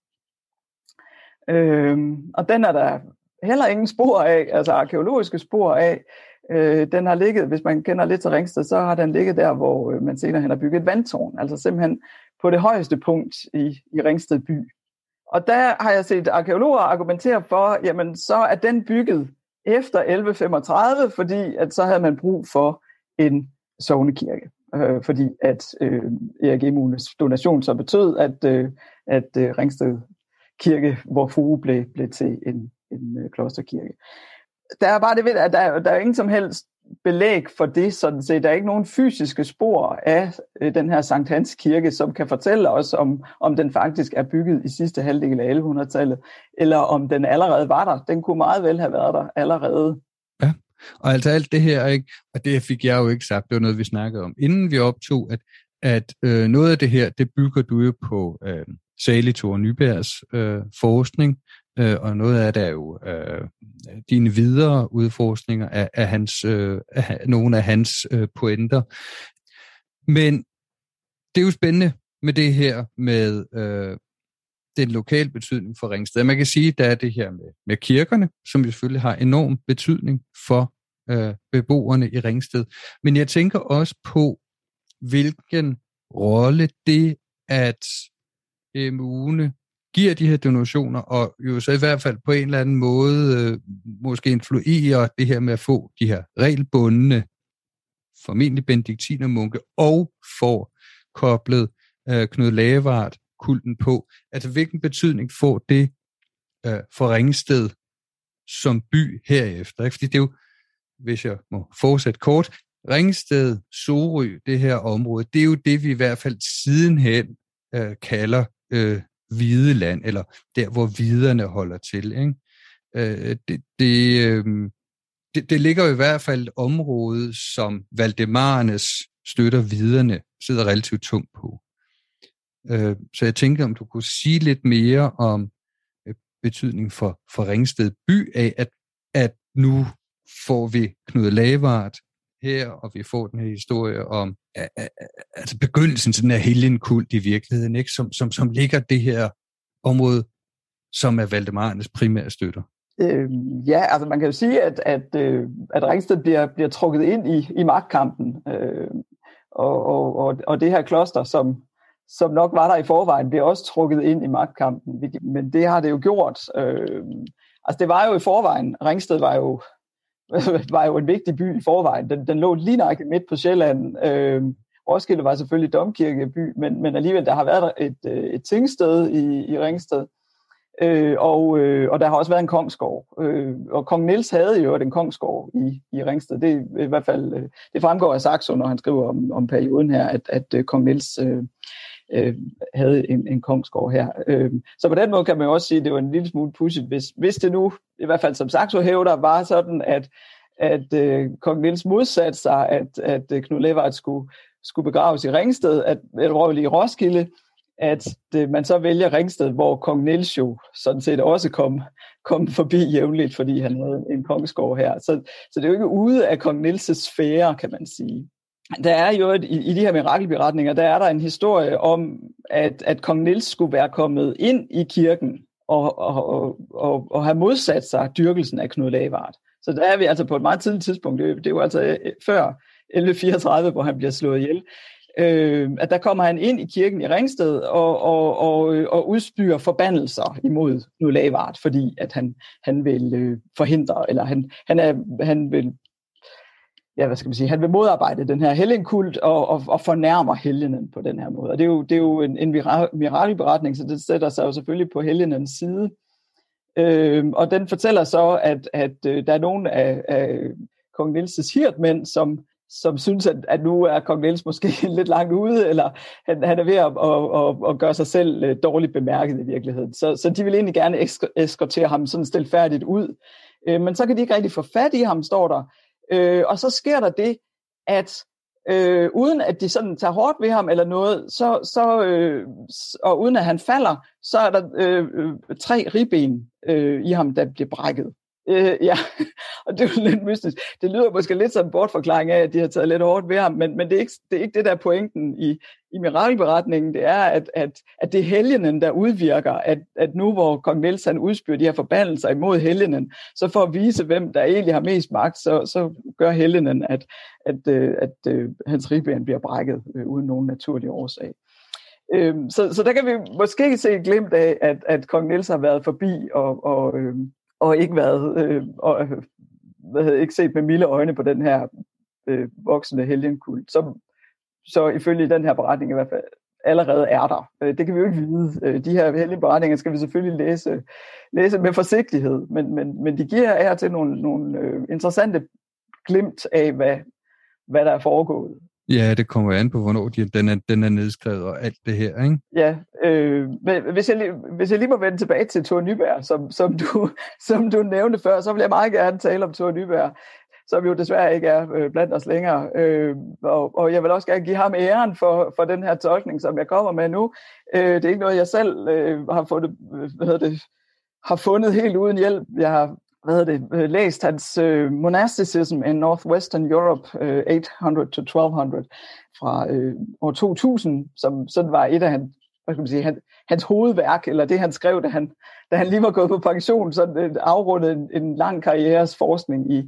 Øhm, og den er der heller ingen spor af, altså arkeologiske spor af. Øh, den har ligget, hvis man kender lidt til Ringsted, så har den ligget der, hvor øh, man senere hen har bygget et vandtårn, altså simpelthen på det højeste punkt i, i Ringsted by. Og der har jeg set arkeologer argumentere for, jamen så er den bygget efter 1135, fordi at så havde man brug for en sovnekirke. Øh, fordi at øh, Erik Emunes donation så betød, at, øh, at øh, Ringsted Kirke, hvor Fue blev, blev til en, en øh, klosterkirke. Der er bare det ved, at der, der er ingen som helst belæg for det, sådan set. Der er ikke nogen fysiske spor af øh, den her Sankt Hans kirke, som kan fortælle os, om, om den faktisk er bygget i sidste halvdel af 1100-tallet, eller om den allerede var der. Den kunne meget vel have været der allerede. Ja, og altså alt det her, ikke? og det fik jeg jo ikke sagt, det var noget, vi snakkede om, inden vi optog, at, at øh, noget af det her, det bygger du jo på øh, Sally Thor Nybergs øh, forskning, øh, og noget af det er jo øh, dine videre udforskninger af, af, hans, øh, af nogle af hans øh, pointer. Men det er jo spændende med det her med øh, den lokale betydning for Ringsted. Man kan sige, at der er det her med, med kirkerne, som jo selvfølgelig har enorm betydning for øh, beboerne i Ringsted. Men jeg tænker også på, hvilken rolle det, at MU'ne giver de her donationer, og jo så i hvert fald på en eller anden måde øh, måske influerer det her med at få de her regelbundne, formentlig benediktinermunke, og får koblet øh, Knud Lavart kulten på. Altså hvilken betydning får det øh, for Ringsted som by herefter? Ikke? Fordi det er jo, hvis jeg må fortsætte kort, Ringsted, Sorø, det her område, det er jo det, vi i hvert fald sidenhen øh, kalder øh, hvide land, eller der, hvor viderne holder til. Ikke? Øh, det, det, øh, det, det ligger i hvert fald et område, som Valdemarenes støtter viderne sidder relativt tungt på. Øh, så jeg tænker, om du kunne sige lidt mere om øh, betydning for, for Ringsted by af, at, at nu får vi Knud Lavart her, og vi får den her historie om altså begyndelsen til den her helgenkult i virkeligheden, ikke? Som, som, som ligger det her område, som er Valdemarernes primære støtter. Øh, ja, altså man kan jo sige, at, at, øh, at Ringsted bliver, bliver trukket ind i, i magtkampen, øh, og, og, og, og det her kloster, som, som nok var der i forvejen, bliver også trukket ind i magtkampen. Men det har det jo gjort. Øh, altså det var jo i forvejen, Ringsted var jo (laughs) var jo en vigtig by i forvejen. Den, den lå lige nok midt på Sjælland. Øh, Roskilde var selvfølgelig domkirkeby, men, men alligevel, der har været et, øh, et tingsted i, i Ringsted. Øh, og, øh, og der har også været en kongsgård. Øh, og kong Niels havde jo den kongsgård i, i Ringsted. Det, i hvert fald, øh, det fremgår af Saxo, når han skriver om, om perioden her, at, at øh, kong Niels øh, øh, havde en, en kongsgård her. Øh, så på den måde kan man også sige, at det var en lille smule pudsigt, hvis, hvis det nu, i hvert fald som Saxo hævder, var sådan, at, at øh, kong Niels modsatte sig, at, at øh, Knud Levart skulle, skulle begraves i Ringsted, at, eller i Roskilde, at det, man så vælger Ringsted, hvor kong Niels jo sådan set også kom, kom forbi jævnligt, fordi han havde en kongsgård her. Så, så det er jo ikke ude af kong Niels' sfære, kan man sige der er jo et, i, i de her mirakelberetninger, der er der en historie om, at, at kong Nils skulle være kommet ind i kirken og, og, og, og, og have modsat sig dyrkelsen af Knud Lavard. Så der er vi altså på et meget tidligt tidspunkt, det, det er jo altså øh, før 1134, hvor han bliver slået ihjel, øh, at der kommer han ind i kirken i Ringsted og, og, og, øh, og udspyrer forbandelser imod Knud Lavard, fordi at han, han vil øh, forhindre, eller han, han, er, han vil ja, hvad skal man sige, han vil modarbejde den her helgenkult og, og, og fornærmer helgenen på den her måde. Og det er jo, det er jo en, en mirakelberetning, så det sætter sig jo selvfølgelig på helgenens side. Øhm, og den fortæller så, at, at øh, der er nogen af, af kong Nielses hirtmænd, som, som synes, at, at nu er kong Niels måske (laughs) lidt langt ude, eller han, han er ved at, at, at, at gøre sig selv øh, dårligt bemærket i virkeligheden. Så, så de vil egentlig gerne eskortere ham sådan stilfærdigt ud. Øh, men så kan de ikke rigtig få fat i ham, står der. Øh, og så sker der det, at øh, uden at de sådan tager hårdt ved ham eller noget, så, så, øh, og uden at han falder, så er der øh, øh tre ribben øh, i ham, der bliver brækket. Øh, ja, (laughs) og det er jo lidt mystisk. Det lyder måske lidt som en bortforklaring af, at de har taget lidt hårdt ved ham, men, men det, er ikke, det er ikke det, der er pointen i, i mirakelberetningen. Det er, at, at, at det er helgenen, der udvirker, at, at nu hvor kong Niels han udspyrer de her forbandelser imod helgenen, så for at vise, hvem der egentlig har mest magt, så, så gør helgenen, at, at, øh, at, at, at hans ribben bliver brækket øh, uden nogen naturlig årsag. Øhm, så, så der kan vi måske se et glimt af, at, at kong Niels har været forbi og, og, øh, og ikke været øh, og, øh, hvad havde ikke set med milde øjne på den her øh, voksende helgenkult, som så ifølge den her beretning i hvert fald allerede er der. Øh, det kan vi jo ikke vide. Øh, de her hellige beretninger skal vi selvfølgelig læse, læse med forsigtighed, men, men, men de giver her til nogle, nogle øh, interessante glimt af, hvad, hvad der er foregået. Ja, det kommer an på, hvornår de, den, er, den er nedskrevet og alt det her, ikke? Ja, øh, men hvis jeg, hvis jeg lige må vende tilbage til Thor Nyberg, som, som, du, (laughs) som du nævnte før, så vil jeg meget gerne tale om Thor Nyberg, som jo desværre ikke er øh, blandt os længere. Øh, og, og jeg vil også gerne give ham æren for, for den her tolkning, som jeg kommer med nu. Øh, det er ikke noget, jeg selv øh, har fundet, øh, hvad hedder det, har fundet helt uden hjælp. Jeg har hvad hedder det, øh, læst hans uh, Monasticism in Northwestern Europe uh, øh, 800-1200 fra uh, år 2000, som sådan var et af hans, hvad skal man sige, han, hans hovedværk, eller det han skrev, da han, da han lige var gået på pension, så uh, afrundede en, en lang karrieres forskning i,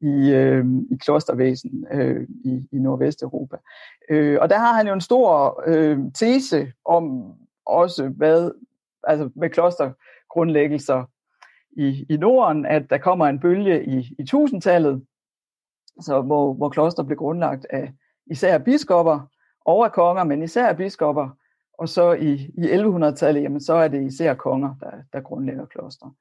i, uh, i klostervæsen uh, i, i Nordvesteuropa. Uh, og der har han jo en stor uh, tese om også, hvad, altså med klostergrundlæggelser, i, i Norden, at der kommer en bølge i, i tusindtallet, så hvor, hvor kloster blev grundlagt af især biskopper og af konger, men især biskopper, og så i, i 1100-tallet, jamen så er det især konger, der, der grundlægger kloster.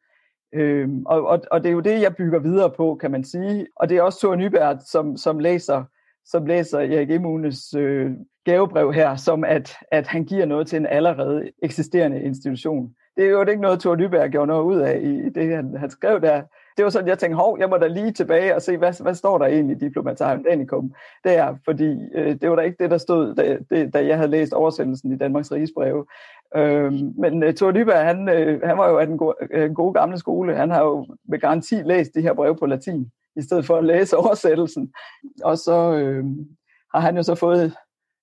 Øhm, og, og, og det er jo det, jeg bygger videre på, kan man sige. Og det er også Thor Nyberg, som, som læser som læser Erik Emunes øh, gavebrev her, som at, at han giver noget til en allerede eksisterende institution det er jo ikke noget, Thor Nyberg gjorde noget ud af i det, han, han skrev der. Det var sådan, jeg tænkte, hov, jeg må da lige tilbage og se, hvad, hvad står der egentlig i Diplomatarium Danikum der, fordi øh, det var da ikke det, der stod, da, det, da jeg havde læst oversættelsen i Danmarks Rigsbreve. Øh, men øh, Thor Nyberg, han, øh, han var jo af den gode, øh, gode gamle skole. Han har jo med garanti læst de her breve på latin, i stedet for at læse oversættelsen. Og så øh, har han jo så fået,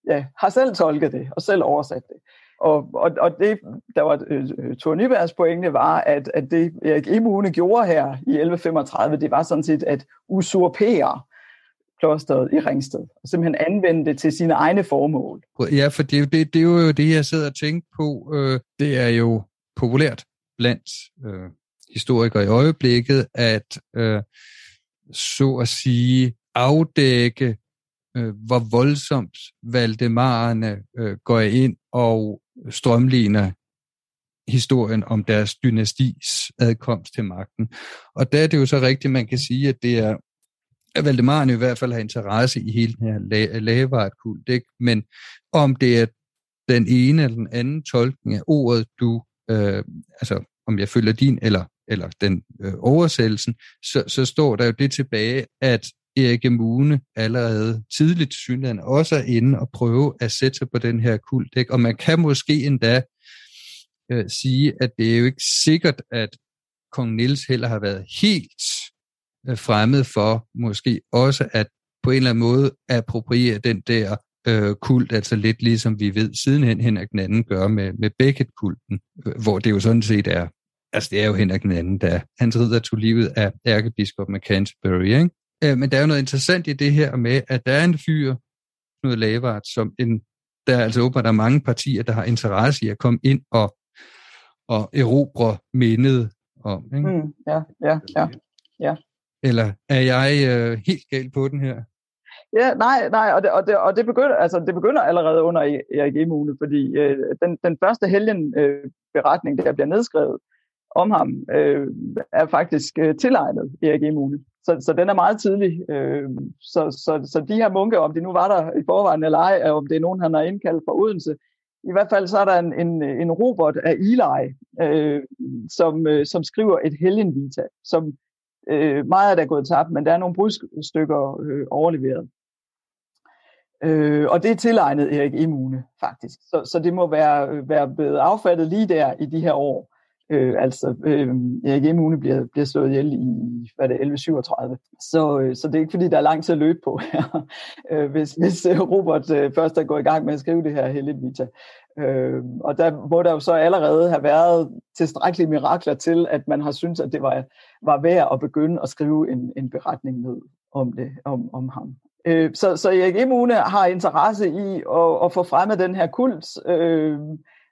ja, har selv tolket det, og selv oversat det. Og, og, og det, der var øh, øh Thor Nybergs pointe, var, at, at det Erik Emune gjorde her i 1135, det var sådan set at usurpere klosteret i Ringsted, og simpelthen anvende det til sine egne formål. Ja, for det, det, det er jo det, jeg sidder og tænker på. Øh, det er jo populært blandt øh, historikere i øjeblikket, at øh, så at sige afdække, øh, hvor voldsomt Valdemarerne øh, går ind og strømligner historien om deres dynastis adkomst til magten. Og der er det jo så rigtigt, man kan sige, at det er at Valdemaren i hvert fald har interesse i hele den her lavartkult, ikke? men om det er den ene eller den anden tolkning af ordet, du, øh, altså om jeg følger din eller, eller den øh, oversættelsen, så, så står der jo det tilbage, at Erik Mune allerede tidligt synligheden også er inde og prøve at sætte sig på den her kult. Ikke? Og man kan måske endda øh, sige, at det er jo ikke sikkert, at kong Niels heller har været helt øh, fremmed for måske også at på en eller anden måde appropriere den der øh, kult, altså lidt ligesom vi ved sidenhen Henrik den anden gør med, med Beckett-kulten, øh, hvor det jo sådan set er, altså det er jo Henrik den anden, der hans ridder tog livet af ærkebiskop med Canterbury, ikke? Øh, men der er jo noget interessant i det her med, at der er en fyr, Knud Lavart, som en, der er altså åbenbart der er mange partier, der har interesse i at komme ind og, og erobre mindet om. Ikke? Mm, ja, ja, ja, ja. Eller er jeg øh, helt galt på den her? Ja, nej, nej, og det, og det, og det, begynder, altså, det begynder allerede under Erik Emune, fordi øh, den, den første helgen øh, beretning, der bliver nedskrevet om ham, øh, er faktisk øh, tilegnet Erik Emune. Så, så den er meget tidlig. Øh, så, så, så de her munke, om de nu var der i forvejen eller ej, om det er nogen, han har indkaldt fra Odense, i hvert fald så er der en, en, en robot af Eli, øh, som, øh, som skriver et helgenvita, som øh, meget af det er gået tabt, men der er nogle brudstykker øh, overleveret. Øh, og det er tilegnet Erik Immune, faktisk. Så, så det må være, være blevet affattet lige der i de her år. Øh, altså, øh, Erik Emune bliver, bliver slået ihjel i, hvad er det, 1137. Så, øh, så det er ikke, fordi der er lang tid at løbe på her, (laughs) øh, hvis, hvis øh, Robert øh, først er gået i gang med at skrive det her Hellig Vita. Øh, og der må der jo så allerede have været tilstrækkelige mirakler til, at man har syntes, at det var, var værd at begynde at skrive en, en beretning ned om det, om, om ham. Øh, så, så Erik Emune har interesse i at, at få fremmet den her kult. Øh,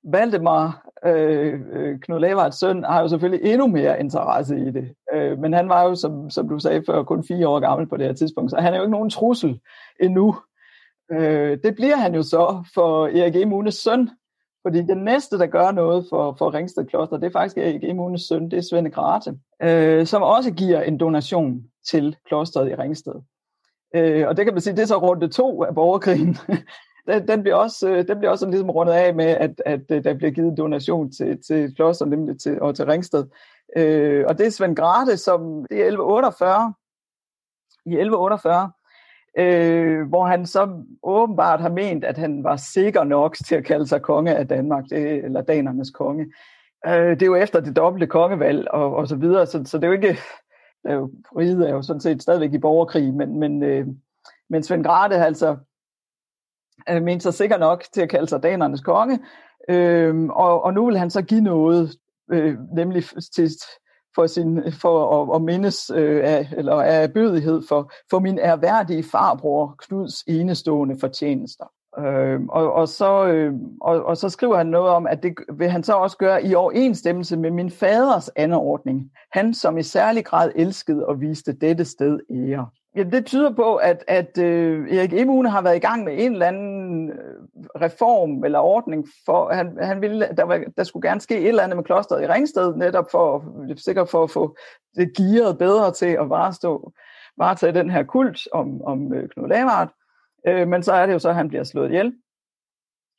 Valdemar, øh, øh, Knud Lavards søn, har jo selvfølgelig endnu mere interesse i det. Øh, men han var jo, som, som du sagde før, kun fire år gammel på det her tidspunkt, så han er jo ikke nogen trussel endnu. Øh, det bliver han jo så for Erik Emunes søn, fordi den næste, der gør noget for, for Ringsted Kloster, det er faktisk Erik Emunes søn, det er Svende Grate, øh, som også giver en donation til klosteret i Ringsted. Øh, og det kan man sige, det er så runde to af borgerkrigen. (laughs) den, den, bliver også, øh, den bliver også ligesom rundet af med, at, at øh, der bliver givet donation til, til Kloster nemlig til, og til Ringsted. Øh, og det er Svend Grate, som det er 1148, i 1148, øh, hvor han så åbenbart har ment, at han var sikker nok til at kalde sig konge af Danmark, det, eller danernes konge. Øh, det er jo efter det dobbelte kongevalg og, og så videre, så, så det er jo ikke, (laughs) er jo, riget er jo sådan set stadigvæk i borgerkrig, men, men, øh, men Svend Grate har altså øh, ment sig sikker nok til at kalde sig danernes konge, øh, og, og nu vil han så give noget, øh, nemlig til, for, sin, for at, at mindes øh, af, eller af bødighed for, for min erhverdige farbror Knuds enestående fortjenester. Øh, og, og, så, øh, og, og så skriver han noget om, at det vil han så også gøre i overensstemmelse med min faders anordning. Han, som i særlig grad elskede og viste dette sted ære. Ja, det tyder på, at, at øh, Erik Emune har været i gang med en eller anden øh, reform eller ordning for, han, han ville, der, var, der skulle gerne ske et eller andet med klosteret i Ringsted, netop for, sikkert for at få det gearet bedre til at varestå, varetage den her kult om, om øh, Knud Lavard. Øh, men så er det jo så, at han bliver slået ihjel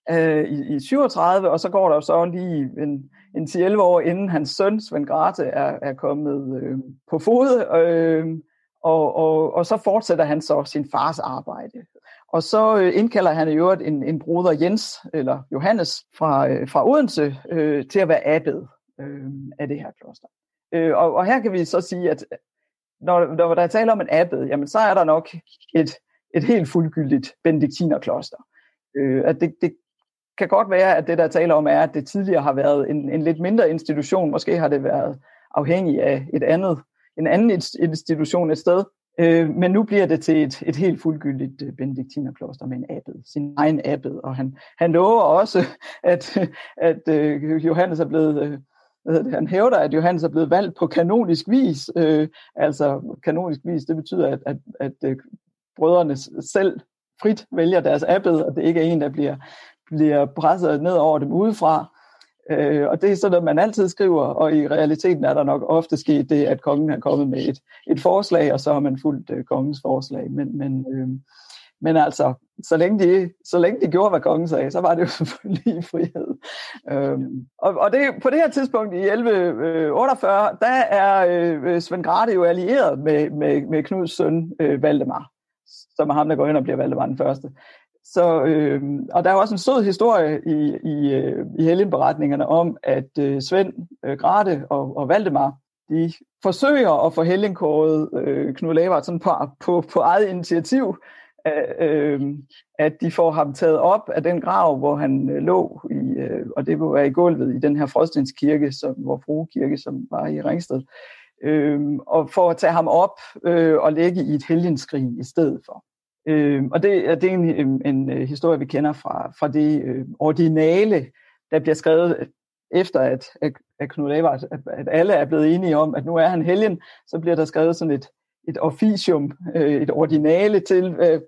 øh, i, i 37, og så går der jo så lige en, en 10-11 år, inden hans søn, Svend Grate, er, er kommet øh, på fod, øh, og, og, og så fortsætter han så sin fars arbejde. Og så øh, indkalder han i øvrigt en, en broder Jens, eller Johannes, fra, øh, fra Odense, øh, til at være abbed øh, af det her kloster. Øh, og, og her kan vi så sige, at når, når der er tale om en abbed, jamen så er der nok et, et helt fuldgyldigt benediktinerkloster. Øh, at det, det kan godt være, at det der taler om er, at det tidligere har været en, en lidt mindre institution. Måske har det været afhængig af et andet, en anden institution et sted. Øh, men nu bliver det til et, et helt fuldgyldigt øh, benediktinerkloster med en abbed, sin egen abbed. Og han, han lover også, (laughs) at, at øh, Johannes er blevet... Øh, han hævder, at Johannes er blevet valgt på kanonisk vis. Øh, altså kanonisk vis, det betyder, at, at, at øh, brødrene selv frit vælger deres abbed, og det ikke er en, der bliver, bliver presset ned over dem udefra. Øh, og det er sådan, noget, man altid skriver, og i realiteten er der nok ofte sket det, at kongen er kommet med et, et forslag, og så har man fulgt øh, kongens forslag. Men, men, øh, men altså, så længe, de, så længe de gjorde, hvad kongen sagde, så var det jo (laughs) selvfølgelig frihed. Øhm, og og det, på det her tidspunkt i 1148, øh, der er øh, Svend Grate jo allieret med, med, med Knuds søn øh, Valdemar, som er ham, der går ind og bliver Valdemar den første. Så, øh, og der er også en sød historie i, i, øh, i Helgenberetningerne om, at øh, Svend øh, Grate og, og Valdemar, de forsøger at få Helgenkåret øh, Knud Lavard sådan på, på, på eget initiativ, øh, at de får ham taget op af den grav, hvor han øh, lå, i, øh, og det var i gulvet i den her Frostenskirke, som, hvor Fruekirke, som var i Ringsted, øh, og for at tage ham op øh, og lægge i et helgenskrin i stedet for. Øh, og det, det er en, en, en øh, historie, vi kender fra, fra det øh, ordinale, der bliver skrevet øh, efter, at, at Knud Lavard, at, at alle er blevet enige om, at nu er han helgen, så bliver der skrevet sådan et, et officium, øh, et ordinale til, øh,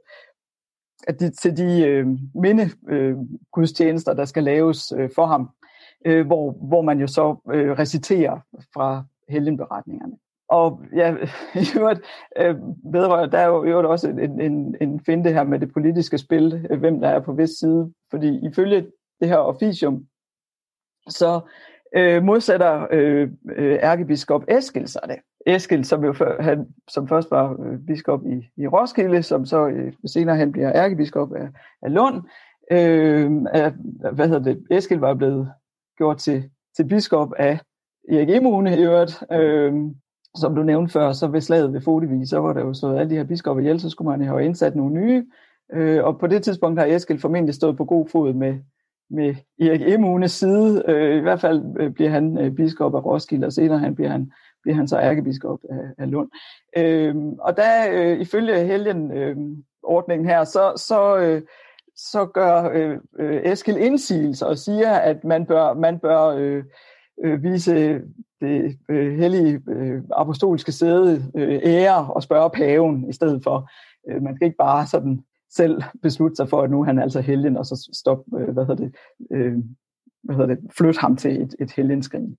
at de, til de øh, minde øh, gudstjenester, der skal laves øh, for ham, øh, hvor, hvor man jo så øh, reciterer fra helgenberetningerne. Og ja, (laughs) i øvrigt, øh, vedrører, der er jo i øvrigt også en, en, en finte her med det politiske spil, øh, hvem der er på hvis side. Fordi ifølge det her officium, så øh, modsætter øh, øh, ærkebiskop Eskil sig det. Eskil, som jo før, han, som først var øh, biskop i, i Roskilde, som så øh, senere han bliver ærkebiskop af, af Lund. Øh, af, hvad hedder det? Eskil var blevet gjort til, til biskop af Erik Emune i øvrigt, øh, som du nævnte før, så ved slaget ved Fodevi, så var der jo så alle de her biskopper ihjel, så skulle man have indsat nogle nye, øh, og på det tidspunkt har Eskild formentlig stået på god fod med, med Erik Emunes side. Øh, I hvert fald øh, bliver han øh, biskop af Roskilde, og senere han bliver han, bliver han så ærkebiskop af, af Lund. Øh, og der øh, ifølge helgen øh, ordningen her, så, så, øh, så gør øh, øh, Eskild indsigelse og siger, at man bør, man bør øh, øh, vise det øh, hellige øh, apostolske sæde øh, ære og spørge paven i stedet for. Øh, man skal ikke bare sådan selv beslutte sig for, at nu er han altså helgen, og så stop, øh, hvad hedder det, øh, hvad hedder det, flytte ham til et, et helgenskrin.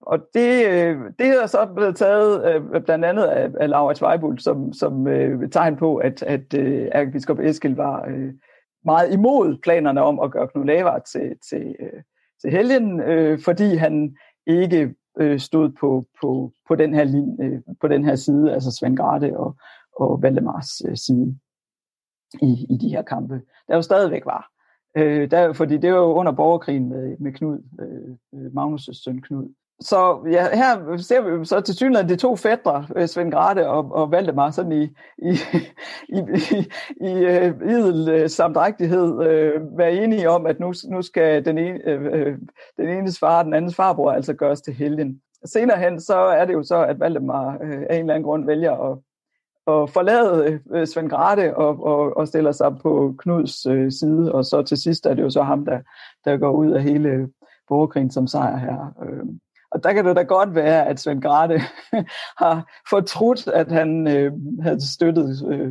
Og det, øh, det er så blevet taget øh, blandt andet af, af Laurits Weibult som, som øh, tegn på, at, at øh, ærkebiskop Eskild var øh, meget imod planerne om at gøre Knud Lavard til, til, øh, til helgen, øh, fordi han ikke øh, stod på, på, på, den her lin, øh, på den her side, altså Svend og, og Valdemars øh, side i, i de her kampe. Der jo stadigvæk var. Øh, der, fordi det var jo under borgerkrigen med, med Knud, øh, øh Magnus' søn Knud. Så ja, her ser vi så til synligheden de to fædre, øh, Svend Grate og, og Valdemar, sådan i, i, (laughs) i, i, i uh, idel øh, samdrægtighed øh, være enige om, at nu, nu skal den, ene, øh, den enes far og den andens farbror altså gøres til helgen. Senere hen, så er det jo så, at Valdemar øh, af en eller anden grund vælger at, at forlade øh, Svend Grate og, og, og stiller sig på Knuds øh, side, og så til sidst er det jo så ham, der, der går ud af hele borgerkrigen som sejr her. Øh og der kan det da godt være, at Svend Grate (laughs) har fortrudt, at han øh, havde støttet øh,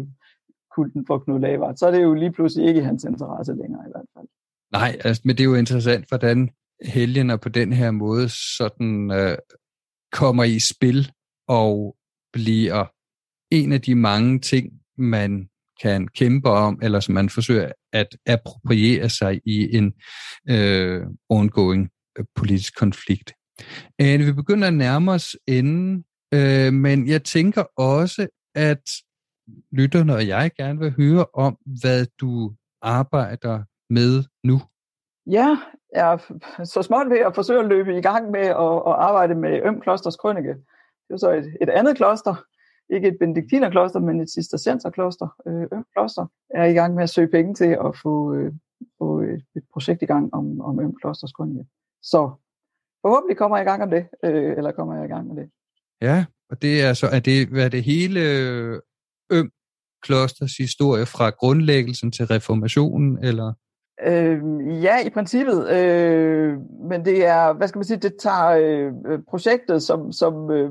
kulten for Knud Lavard. Så er det jo lige pludselig ikke hans interesse længere i hvert fald. Nej, altså, men det er jo interessant, hvordan helgener på den her måde sådan øh, kommer i spil og bliver en af de mange ting, man kan kæmpe om, eller som man forsøger at appropriere sig i en øh, ongoing øh, politisk konflikt. Øh, vi begynder at nærme os enden, øh, men jeg tænker også, at lytterne og jeg gerne vil høre om, hvad du arbejder med nu. Ja, jeg er så småt ved at forsøge at løbe i gang med at, at arbejde med Øm Klosters Krønike. Det er så et, et andet kloster, ikke et benediktinerkloster, men et cistercienserkloster. Øh, Øm Kloster er i gang med at søge penge til at få, øh, få et, et projekt i gang om, om Øm Klosters Krønike. Så forhåbentlig kommer jeg i gang om det, øh, eller kommer jeg i gang med det. Ja, og det er så, er det, hvad er det hele øh, Øm Klosters historie fra grundlæggelsen til reformationen, eller? Øh, ja, i princippet, øh, men det er, hvad skal man sige, det tager øh, projektet, som, som øh,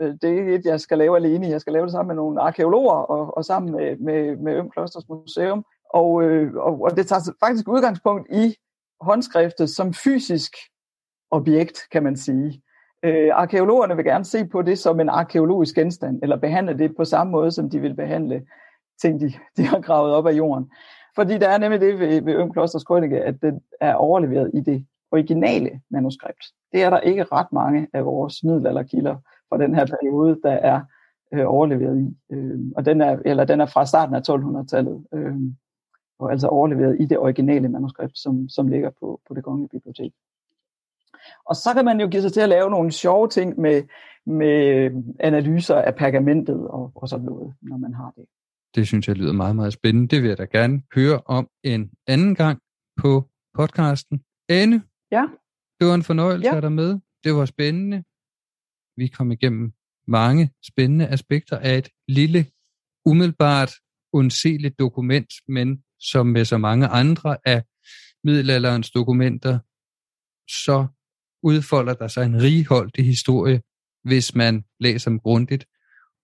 det er ikke et, jeg skal lave alene, jeg skal lave det sammen med nogle arkeologer, og, og sammen med, med, med Øm Klosters Museum, og, øh, og, og det tager faktisk udgangspunkt i håndskriftet som fysisk objekt, kan man sige. Øh, arkeologerne vil gerne se på det som en arkeologisk genstand, eller behandle det på samme måde, som de vil behandle ting, de, de har gravet op af jorden. Fordi der er nemlig det ved, ved Øm Klosters Krønike, at det er overleveret i det originale manuskript. Det er der ikke ret mange af vores middelalderkilder fra den her periode, der er øh, overleveret i. Øh, og den er, eller den er fra starten af 1200-tallet, øh, og altså overleveret i det originale manuskript, som, som ligger på, på det kongelige bibliotek. Og så kan man jo give sig til at lave nogle sjove ting med, med analyser af pergamentet og, og sådan noget, når man har det. Det synes jeg lyder meget, meget spændende. Det vil jeg da gerne høre om en anden gang på podcasten. Anne, ja? det var en fornøjelse ja. at dig med. Det var spændende. Vi kom igennem mange spændende aspekter af et lille, umiddelbart undseligt dokument, men som med så mange andre af middelalderens dokumenter, så udfolder der sig en righoldig historie, hvis man læser dem grundigt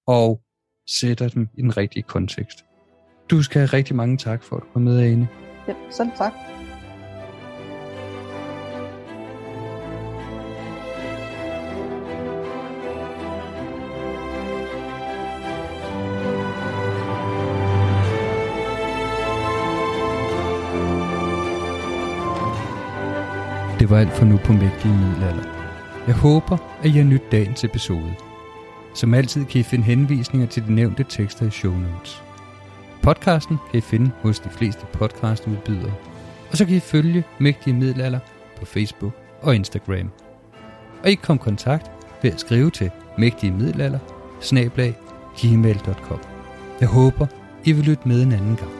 og sætter dem i den rigtige kontekst. Du skal have rigtig mange tak for, at du kom med, Ane. Ja, selv tak. Det var alt for nu på Mægtige Middelalder. Jeg håber, at I har nyt dagens episode. Som altid kan I finde henvisninger til de nævnte tekster i show notes. Podcasten kan I finde hos de fleste podcastudbydere. Og så kan I følge Mægtige Middelalder på Facebook og Instagram. og I kan komme i kontakt ved at skrive til mægtige middelalder gmail.com. Jeg håber, I vil lytte med en anden gang.